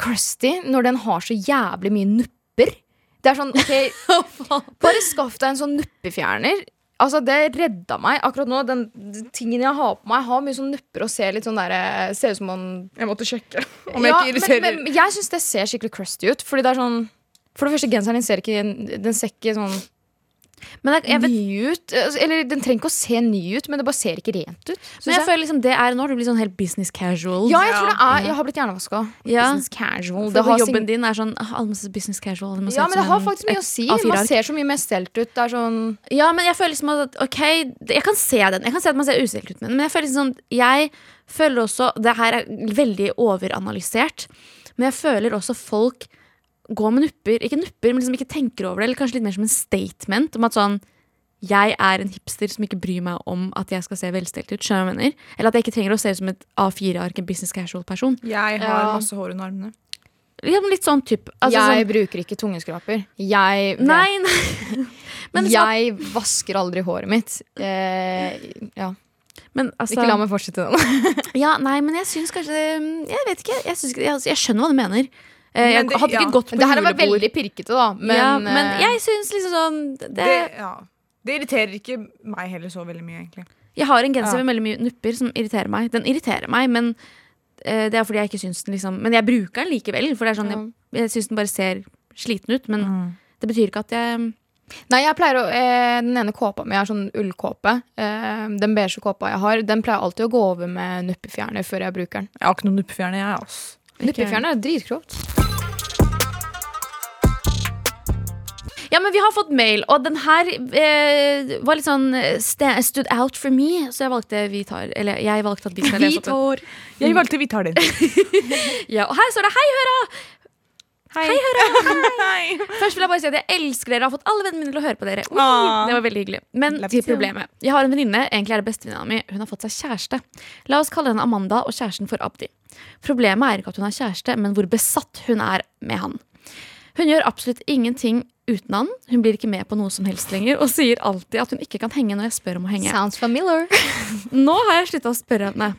[SPEAKER 4] crusty når den har så jævlig mye nupper. Det er sånn, ok Bare skaff deg en sånn nuppefjerner. Altså, Det redda meg. Akkurat nå, den, den tingen jeg har på meg, har mye sånn nupper og ser litt sånn der, Ser ut som man
[SPEAKER 3] Jeg måtte sjekke om jeg
[SPEAKER 4] ja,
[SPEAKER 3] ikke irriterer.
[SPEAKER 4] Men, men jeg syns det ser skikkelig crusty ut. Fordi det er sånn For det første, genseren din ser ikke Den ser ikke sånn
[SPEAKER 2] Men jeg, jeg, vet,
[SPEAKER 4] ny ut. Altså, Eller den trenger ikke å se ny ut, men det bare ser ikke rent ut.
[SPEAKER 2] men jeg
[SPEAKER 4] jeg.
[SPEAKER 2] føler liksom det er Nå du blitt sånn helt business casual.
[SPEAKER 4] ja, jeg tror det er Jeg har blitt hjernevaska.
[SPEAKER 2] Ja.
[SPEAKER 4] Business casual. Det har
[SPEAKER 2] jobben
[SPEAKER 4] sign-
[SPEAKER 2] din er sånn ah, business casual.
[SPEAKER 4] ja, men det
[SPEAKER 2] som
[SPEAKER 4] har faktisk mye å si. Man ser så mye mer stelt ut. Det er sånn
[SPEAKER 2] Ja, men jeg føler liksom at Ok, jeg kan se den. Jeg kan se at man ser ustelt ut med den. Men jeg føler liksom Jeg føler også Det her er veldig overanalysert. Men jeg føler også folk går med nupper. Ikke nupper, men liksom ikke tenker over det. Eller kanskje litt mer som en statement om at sånn jeg er en hipster som ikke bryr meg om at jeg skal se velstelt ut. Skjønner du jeg mener? Eller at jeg ikke trenger å se ut som et A4-ark, en business casual-person.
[SPEAKER 3] Jeg har
[SPEAKER 4] Ja.
[SPEAKER 3] masse hår under armene.
[SPEAKER 2] Litt sånn type. Altså,
[SPEAKER 4] Jeg
[SPEAKER 2] sånn,
[SPEAKER 4] bruker ikke tungeskraper. Jeg,
[SPEAKER 2] nei, nei. Men, så,
[SPEAKER 4] vasker aldri håret mitt. Eh, ja.
[SPEAKER 2] men altså
[SPEAKER 4] Ikke la meg fortsette den.
[SPEAKER 2] Ja, nei, men jeg syns kanskje Jeg vet ikke. Jeg, synes, jeg, jeg skjønner hva du mener. Eh, Jeg
[SPEAKER 3] det-
[SPEAKER 2] hadde ikke
[SPEAKER 3] ja.
[SPEAKER 2] gått på
[SPEAKER 4] Det her var
[SPEAKER 2] julebord.
[SPEAKER 4] veldig pirkete, da. Men,
[SPEAKER 2] ja, men
[SPEAKER 4] eh,
[SPEAKER 2] jeg syns liksom sånn det,
[SPEAKER 3] Det, ja. det irriterer ikke meg heller så veldig mye, egentlig.
[SPEAKER 2] Jeg har en genser
[SPEAKER 3] Ja.
[SPEAKER 2] med veldig mye nupper som irriterer meg. Den irriterer meg, men uh, det er fordi jeg ikke syns den liksom Men jeg bruker den likevel, for det er sånn jeg, jeg syns den bare ser sliten ut. Men
[SPEAKER 3] Mm.
[SPEAKER 2] det betyr ikke at jeg
[SPEAKER 4] Nei, jeg pleier å eh, Den ene kåpa mi er sånn ullkåpe. Eh, den beige kåpa jeg har, den pleier alltid å gå over med nuppefjerner før jeg bruker den.
[SPEAKER 3] Jeg har ikke noen nuppefjerner, jeg. ass.
[SPEAKER 4] Nuppefjerner er dritgrovt.
[SPEAKER 2] Ja, men vi har fått mail, og den her eh, var litt sånn eh, stood out for me, så jeg valgte vi tar Eller jeg valgte at vi skal lese opp den.
[SPEAKER 3] Jeg valgte vi tar den.
[SPEAKER 2] Ja, og her står det 'Hei, høra'!
[SPEAKER 3] Hei. Hei.
[SPEAKER 2] Først vil jeg bare si at jeg elsker dere og har fått alle vennene mine til å høre på dere. Ui,
[SPEAKER 3] Ah.
[SPEAKER 2] det var veldig hyggelig. Men til problemet. Jeg har en venninne, egentlig er det bestevenninna mi. Hun har fått seg kjæreste. La oss kalle henne Amanda og kjæresten for Abdi. Problemet er ikke at hun har kjæreste, men hvor besatt hun er med han. Hun gjør absolutt ingenting uten han. Hun blir ikke med på noe som helst lenger og sier alltid at hun ikke kan henge når jeg spør om å henge.
[SPEAKER 4] Sounds familiar.
[SPEAKER 2] Nå har jeg slutta å spørre henne.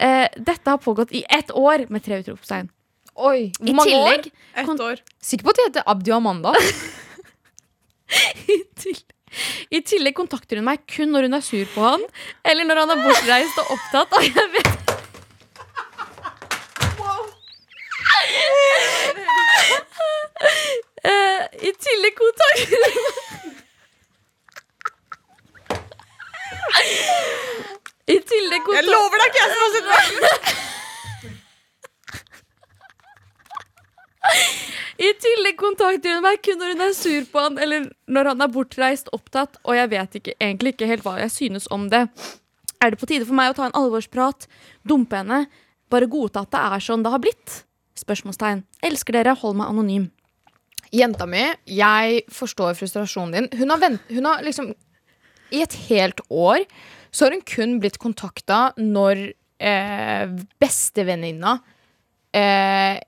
[SPEAKER 2] Eh, dette har pågått i ett år med tre utropstegn.
[SPEAKER 4] Oi,
[SPEAKER 2] Hvor mange tillegg,
[SPEAKER 3] Ett år.
[SPEAKER 4] Sikker på at de heter Abdi og Amanda?
[SPEAKER 2] til, I tillegg kontakter hun meg kun når hun er sur på han, eller når han er bortreist og opptatt. Og jeg vet Eh, I tillegg hun I tillegg
[SPEAKER 3] Jeg lover deg ikke jeg som har sett!
[SPEAKER 2] I tillegg kontakter hun meg kun når hun er sur på han eller når han er bortreist, opptatt, og jeg vet ikke, egentlig ikke helt hva jeg synes om det. Er det på tide for meg å ta en alvorsprat, dumpe henne, bare godta at det er sånn det har blitt? Spørsmålstegn. Elsker dere, hold meg anonym.
[SPEAKER 4] Jenta mi, jeg forstår frustrasjonen din. Hun har, vent, hun har liksom I et helt år så har hun kun blitt kontakta når eh, bestevenninna eh,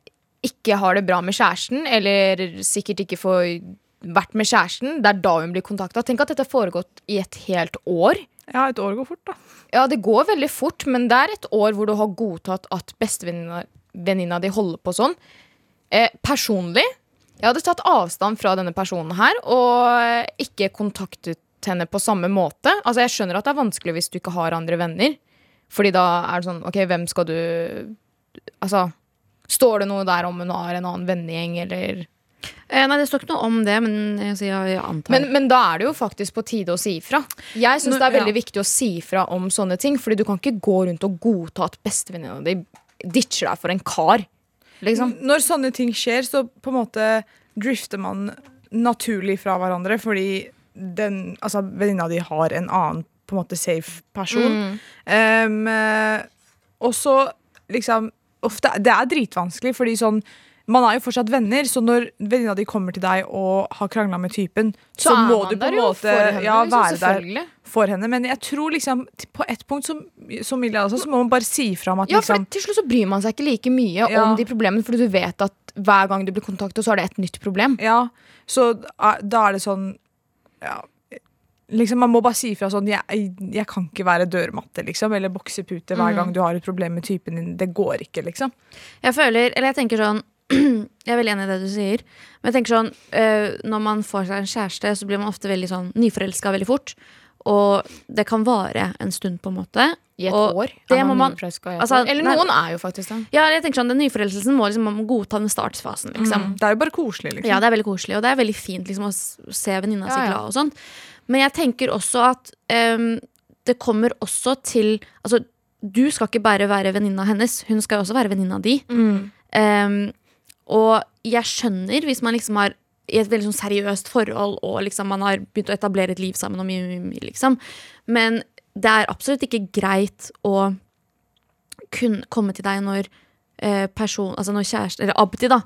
[SPEAKER 4] ikke har det bra med kjæresten, eller sikkert ikke får vært med kjæresten. Det er da hun blir kontakta. Tenk at dette har foregått i et helt år.
[SPEAKER 3] Ja, et år går fort, da.
[SPEAKER 4] Ja, det går veldig fort, men det er et år hvor du har godtatt at bestevenninna venninna di holder på sånn. Eh, personlig, jeg hadde tatt avstand fra denne personen her og ikke kontaktet henne på samme måte. Altså, jeg skjønner at det er vanskelig hvis du ikke har andre venner. Fordi da er det sånn, ok, hvem skal du Altså, står det noe der om hun har en annen vennegjeng, eller
[SPEAKER 2] Eh, nei, det står ikke noe om det, men jeg, jeg, jeg antar
[SPEAKER 4] men, men da er det jo faktisk på tide å si ifra. Jeg syns det er veldig
[SPEAKER 3] ja.
[SPEAKER 4] viktig å si ifra om sånne ting, Fordi du kan ikke gå rundt og godta at bestevenninna di ditcher deg for en kar. Liksom.
[SPEAKER 3] Når sånne ting skjer, så på en måte drifter man naturlig fra hverandre, fordi den, altså, venninna di har en annen på en måte safe person. Um, eh, og så liksom ofte, Det er dritvanskelig, fordi sånn man er jo fortsatt venner, så når venninna di kommer til deg og har krangla med typen, så,
[SPEAKER 4] så
[SPEAKER 3] må du på en måte
[SPEAKER 4] henne,
[SPEAKER 3] ja,
[SPEAKER 4] liksom,
[SPEAKER 3] være der. For henne. Men jeg tror liksom på et punkt, som, som Milja også, så må man bare si fra om at
[SPEAKER 4] Ja, for
[SPEAKER 3] liksom
[SPEAKER 4] Til slutt så bryr man seg ikke like mye
[SPEAKER 3] Ja.
[SPEAKER 4] om de problemene, fordi du vet at hver gang du blir kontaktet, så er det et nytt problem.
[SPEAKER 3] Ja, så da er det sånn ja, Liksom Man må bare si fra sånn jeg, jeg kan ikke være dørmatte liksom, eller boksepute hver gang du har et problem med typen din. Det går ikke, liksom.
[SPEAKER 2] Jeg føler, eller jeg tenker sånn Jeg er veldig enig i det du sier. Men jeg tenker sånn øh, når man får seg en kjæreste, så blir man ofte veldig sånn nyforelska veldig fort. Og det kan vare en stund, på en måte.
[SPEAKER 4] I et
[SPEAKER 2] Og
[SPEAKER 4] år.
[SPEAKER 2] det må man- altså,
[SPEAKER 4] Eller Eller
[SPEAKER 2] nei-
[SPEAKER 4] noen er jo faktisk det.
[SPEAKER 2] Ja, jeg tenker sånn, Den nyforelskelsen må liksom man må godta den startfasen. liksom.
[SPEAKER 3] Det er jo bare koselig, liksom.
[SPEAKER 2] Ja, det er veldig koselig, og det er veldig fint liksom, å se venninna
[SPEAKER 4] Ja, si
[SPEAKER 2] glad og sånt. Men jeg tenker også at um, det kommer også til Altså, du skal ikke bare være venninna hennes, hun skal jo også være venninna di. Ehm, og jeg skjønner hvis man liksom har i et veldig sånn seriøst forhold og liksom man har begynt å etablere et liv sammen og mye, mye, mye, liksom. Men det er absolutt ikke greit å kun komme til deg når eh, person, altså når kjæreste, eller Abdi da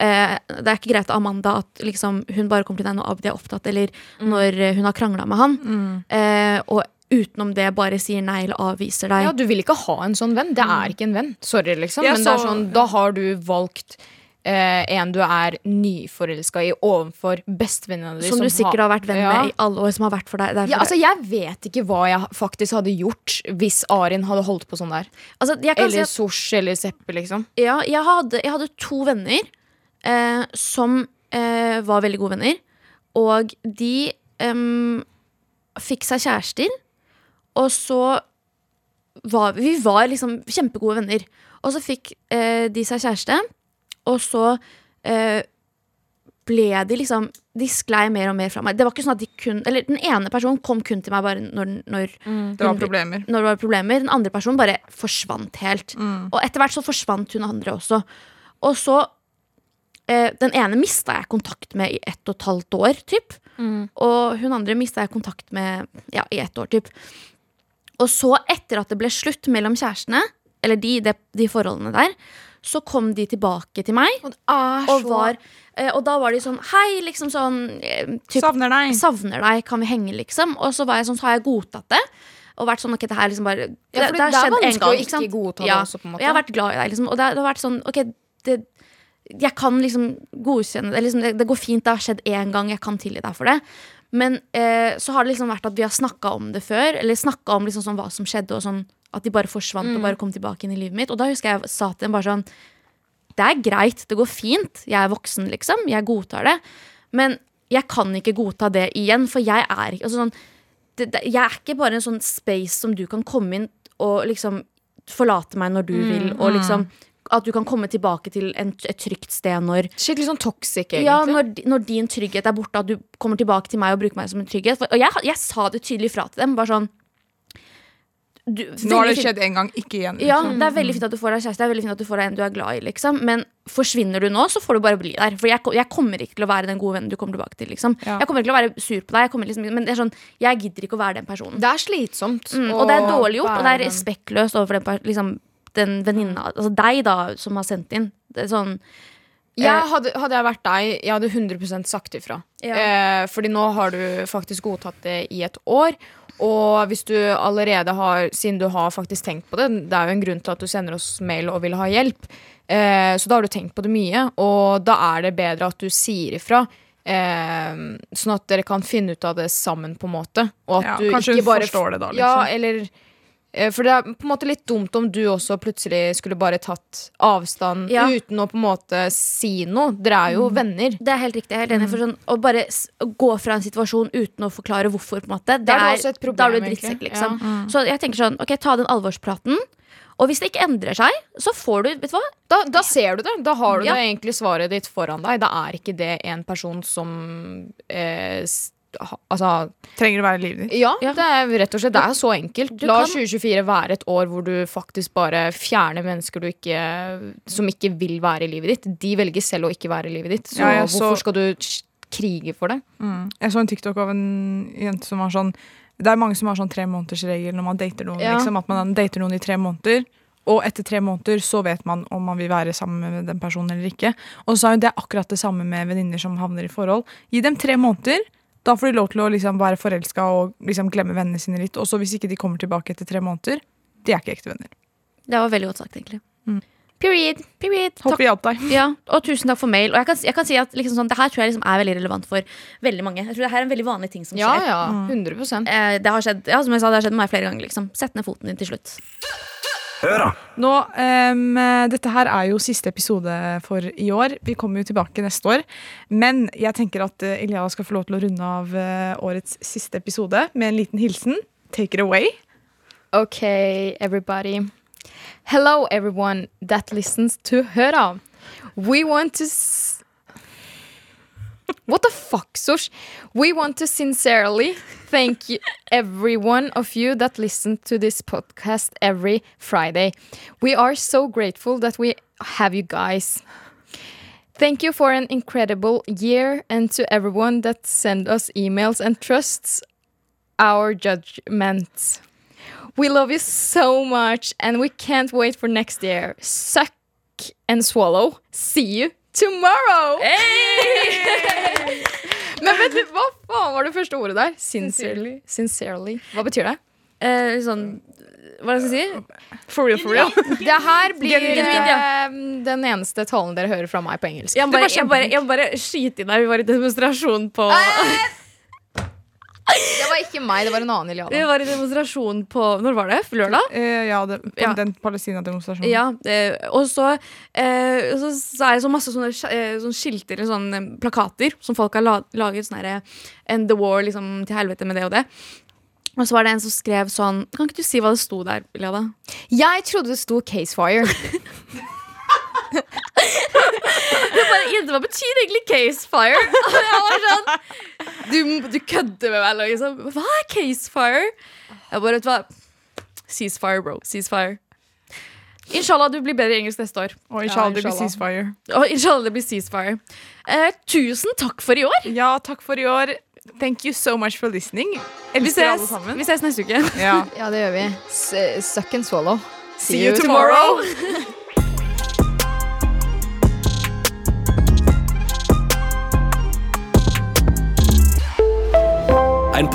[SPEAKER 2] eh, Det er ikke greit av Amanda at liksom, hun bare kommer til deg når Abdi er opptatt, eller når eh, hun har krangla med han. Eh, og utenom det bare sier nei eller avviser deg.
[SPEAKER 4] Ja, Du vil ikke ha en sånn venn. Det er ikke en venn. Sorry, liksom.
[SPEAKER 3] Ja,
[SPEAKER 4] Men
[SPEAKER 3] så-
[SPEAKER 4] sånn, da har du valgt en du er nyforelska i overfor bestevenninna di.
[SPEAKER 2] som du sikkert har vært venn
[SPEAKER 4] Ja.
[SPEAKER 2] i alle år, som har vært for deg.
[SPEAKER 4] Ja, altså Jeg vet ikke hva jeg faktisk hadde gjort hvis Arin hadde holdt på sånn der.
[SPEAKER 2] altså, kan si
[SPEAKER 4] Eller
[SPEAKER 2] at,
[SPEAKER 4] Sosh eller Seppe, liksom.
[SPEAKER 2] ja, jeg, hadde, jeg hadde to venner eh, som eh, var veldig gode venner. Og de eh, fikk seg kjærester. Og så var vi var liksom kjempegode venner. Og så fikk eh, de seg kjæreste, og så eh, ble de liksom De sklei mer og mer fra meg. Det var ikke sånn at de kun Eller den ene personen kom kun til meg bare når, når,
[SPEAKER 3] Det var problemer.
[SPEAKER 2] når det var problemer. Den andre personen bare forsvant helt. Og etter hvert så forsvant hun andre også. Og så eh, Den ene mista jeg kontakt med i ett og et halvt år, typ. Og hun andre mista jeg kontakt med ja, i ett år, typ. Og så, etter at det ble slutt mellom kjærestene, eller de, de, de forholdene der, så kom de tilbake til meg. Og, var, eh, og da var de sånn Hei, liksom sånn eh, typ,
[SPEAKER 3] Savner deg.
[SPEAKER 2] Savner deg, kan vi henge, liksom? Og så var jeg sånn, så har jeg godtatt det. Og vært sånn, ok, det her liksom bare
[SPEAKER 4] Ja, det-
[SPEAKER 2] har skjedd en gang,
[SPEAKER 4] ikke godta det
[SPEAKER 2] ja.
[SPEAKER 4] også, på en måte.
[SPEAKER 2] Jeg har vært glad i deg, liksom. Og det har, det har vært sånn, ok, det, jeg kan liksom godkjenne det. Liksom, det, det går fint, det har skjedd én gang, jeg kan tilgi deg for det. Men eh, så har det liksom vært at vi har snakka om det før, eller snakka om liksom sånn hva som skjedde, og sånn at de bare forsvant
[SPEAKER 4] Mm.
[SPEAKER 2] og bare kom tilbake inn i livet mitt. Og da husker jeg sa til dem bare sånn Det er greit, det går fint, jeg er voksen, liksom, jeg godtar det. Men jeg kan ikke godta det igjen, for jeg er ikke altså sånn, det, det, Jeg er ikke bare en sånn space som du kan komme inn og liksom forlate meg når du
[SPEAKER 4] Mm,
[SPEAKER 2] vil, og liksom at du kan komme tilbake til en, et trygt sted når
[SPEAKER 4] Skikkelig sånn toxic, egentlig.
[SPEAKER 2] ja, når, når din trygghet er borte, at du kommer tilbake til meg og bruker meg som en trygghet. For, og jeg, jeg sa det tydelig fra til dem. Bare sånn du,
[SPEAKER 3] Nå har det skjedd en gang, ikke igjen.
[SPEAKER 2] Ja,
[SPEAKER 3] liksom.
[SPEAKER 2] det er veldig fint at du får deg kjæreste, det er veldig fint at du får deg en du er glad i, liksom. Men forsvinner du nå, så får du bare bli der. For jeg, jeg kommer ikke til å være den gode vennen du kommer tilbake til. Liksom.
[SPEAKER 3] Ja.
[SPEAKER 2] Jeg kommer ikke til å være sur på deg, jeg liksom, men det sånn, jeg gidder ikke å være den personen.
[SPEAKER 4] Det er slitsomt.
[SPEAKER 2] Mm, og det er dårlig gjort, og det er respektløst overfor den, liksom, den venninna, altså deg, da, som har sendt inn. Det er sånn
[SPEAKER 4] Jeg hadde, hadde jeg vært deg, jeg hadde 100 sagt ifra.
[SPEAKER 2] Ja.
[SPEAKER 4] Eh, fordi nå har du faktisk godtatt det i et år. Og hvis du allerede har, siden du har faktisk tenkt på det Det er jo en grunn til at du sender oss mail og vil ha hjelp. Eh, så da har du tenkt på det mye, og da er det bedre at du sier ifra. Eh, sånn at dere kan finne ut av det sammen, på en måte. Og at
[SPEAKER 3] Ja,
[SPEAKER 4] du
[SPEAKER 3] kanskje
[SPEAKER 4] ikke
[SPEAKER 3] hun
[SPEAKER 4] bare
[SPEAKER 3] forstår det da, Liksom.
[SPEAKER 4] Ja, eller For det er på en måte litt dumt om du også plutselig skulle bare tatt avstand
[SPEAKER 2] Ja.
[SPEAKER 4] uten å på en måte si noe. Dere er jo venner.
[SPEAKER 2] Det er helt riktig. Er helt enig for sånn, Å bare gå fra en situasjon uten å forklare hvorfor, på en måte, det
[SPEAKER 4] er det problem,
[SPEAKER 2] da er du drittsekk,
[SPEAKER 4] liksom.
[SPEAKER 2] Ja. Liksom. Så jeg tenker sånn, ok, ta den alvorspraten. Og hvis det ikke endrer seg, så får du Vet du hva?
[SPEAKER 4] Da, da ser du det. Da har du
[SPEAKER 2] Ja.
[SPEAKER 4] egentlig svaret ditt foran deg. Da er ikke det en person som eh, Altså
[SPEAKER 3] Trenger å være i livet ditt.
[SPEAKER 4] Ja,
[SPEAKER 2] Ja.
[SPEAKER 4] det er rett og slett Det er så enkelt.
[SPEAKER 2] Du
[SPEAKER 4] La
[SPEAKER 2] kan-
[SPEAKER 4] 2024 være et år hvor du faktisk bare fjerner mennesker du ikke, som ikke vil være i livet ditt. De velger selv å ikke være i livet ditt. Så
[SPEAKER 3] Ja, så-
[SPEAKER 4] hvorfor skal du krige for det?
[SPEAKER 3] Mm. Jeg så en TikTok av en jente som var sånn Det er mange som har sånn tre måneders regel når man dater noen.
[SPEAKER 4] Ja.
[SPEAKER 3] Liksom, at man dater noen i tre måneder, og etter tre måneder så vet man om man vil være sammen med den personen eller ikke. Og så er jo det akkurat det samme med venninner som havner i forhold. Gi dem tre måneder. Da får de lov til å liksom være forelska og liksom glemme vennene sine litt. Og så hvis ikke de kommer tilbake etter tre måneder, de er ikke ekte venner.
[SPEAKER 2] Det var veldig godt sagt, egentlig.
[SPEAKER 3] Mm.
[SPEAKER 2] Period. Period.
[SPEAKER 3] Håper vi hjalp deg.
[SPEAKER 2] Ja, og tusen takk for mail. Og jeg kan, jeg kan si at liksom sånn, det her tror jeg liksom er veldig relevant for veldig mange. Jeg tror det her er en veldig vanlig ting som
[SPEAKER 4] Ja,
[SPEAKER 2] skjer.
[SPEAKER 4] ja. ja, 100
[SPEAKER 2] Eh, det har skjedd, ja, som jeg sa, det har skjedd med meg flere ganger. Liksom. Sett ned foten din til slutt.
[SPEAKER 1] Hør, da.
[SPEAKER 3] Nå, um, Dette her er jo siste episode for i år. Vi kommer jo tilbake neste år. Men jeg tenker at uh, Iliana skal få lov til å runde av eh, årets siste episode med en liten hilsen. Take it away.
[SPEAKER 4] Okay, everybody. Hello, everyone that listens to Høra. We want to. S- what the fuck, Sosh? We want to sincerely thank you, every one of you that listen to this podcast every Friday. We are so grateful that we have you guys. Thank you for an incredible year and to everyone that send us emails and trusts our judgments. We love you so much, and we can't wait for next year. Suck and swallow. See you tomorrow! Men vet du, hva faen var det første ordet der? Sincerely. Sincerely. Hva betyr det?
[SPEAKER 2] Eh, sånn Hva skal jeg si?
[SPEAKER 3] For real, for real.
[SPEAKER 4] Det her blir eh, den eneste talen dere hører fra meg på engelsk.
[SPEAKER 2] Jeg må bare, jeg bare, jeg må bare skyte inn her. Vi var i demonstrasjon på
[SPEAKER 4] Det var ikke meg, det var en annen Iliana.
[SPEAKER 2] Det var en demonstrasjon på Når var det? Lørdag?
[SPEAKER 3] Eh, ja, det, på
[SPEAKER 2] Ja.
[SPEAKER 3] den Palestina-demonstrasjonen.
[SPEAKER 2] Ja, eh, og så, eh, så, så er det så masse sånne, eh, sånne skilter eller sånne eh, plakater som folk har laget. Sånn herre End the war, liksom, til helvete med det og det. Og så var det en som skrev sånn Kan ikke du si hva det sto der, Iliana?
[SPEAKER 4] Jeg trodde det sto Casefire.
[SPEAKER 2] Bare, Jente, hva betyr egentlig casefire? Og jeg var sånn Du, du kødder med meg, liksom. Hva er case fire? Jeg bare, vet du hva Ceasefire, bro. Ceasefire. Inshallah, du blir bedre i engelsk neste år.
[SPEAKER 3] Og inshallah, det blir
[SPEAKER 4] inshallah.
[SPEAKER 3] ceasefire.
[SPEAKER 2] Og inshallah, det blir ceasefire. Eh, tusen takk for i år.
[SPEAKER 3] Ja, takk for i år. Thank you so much for listening.
[SPEAKER 2] Vi ses, vi ses neste uke.
[SPEAKER 3] Ja.
[SPEAKER 4] Ja, det gjør vi. S suck and swallow.
[SPEAKER 3] See you tomorrow.
[SPEAKER 5] En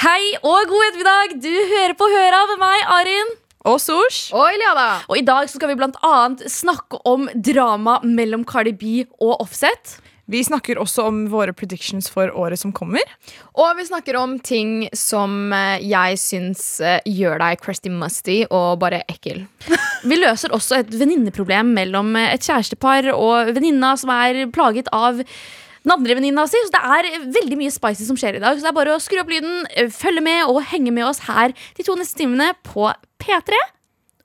[SPEAKER 2] Hei og god ettermiddag! Du hører på Høra med meg, Arin.
[SPEAKER 3] Og Sosh.
[SPEAKER 4] Og Iliana.
[SPEAKER 2] Og i dag så skal vi blant annet snakke om drama mellom Cardi B og Offset.
[SPEAKER 3] Vi snakker også om våre predictions for året som kommer.
[SPEAKER 4] Og vi snakker om ting som eh, jeg syns eh, gjør deg crusty musty og bare ekkel.
[SPEAKER 2] Vi løser også et venninneproblem mellom et kjærestepar og venninna som er plaget av den si. Så det er veldig mye spicy som skjer i dag. Så det er bare å skru opp lyden, følge med og henge med oss her de to neste timene på P3.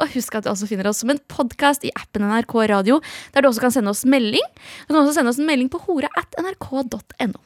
[SPEAKER 2] Og husk at du også finner oss som en podkast i appen NRK Radio, der du også kan sende oss melding. Du kan også sende oss en melding på hore at nrk.no.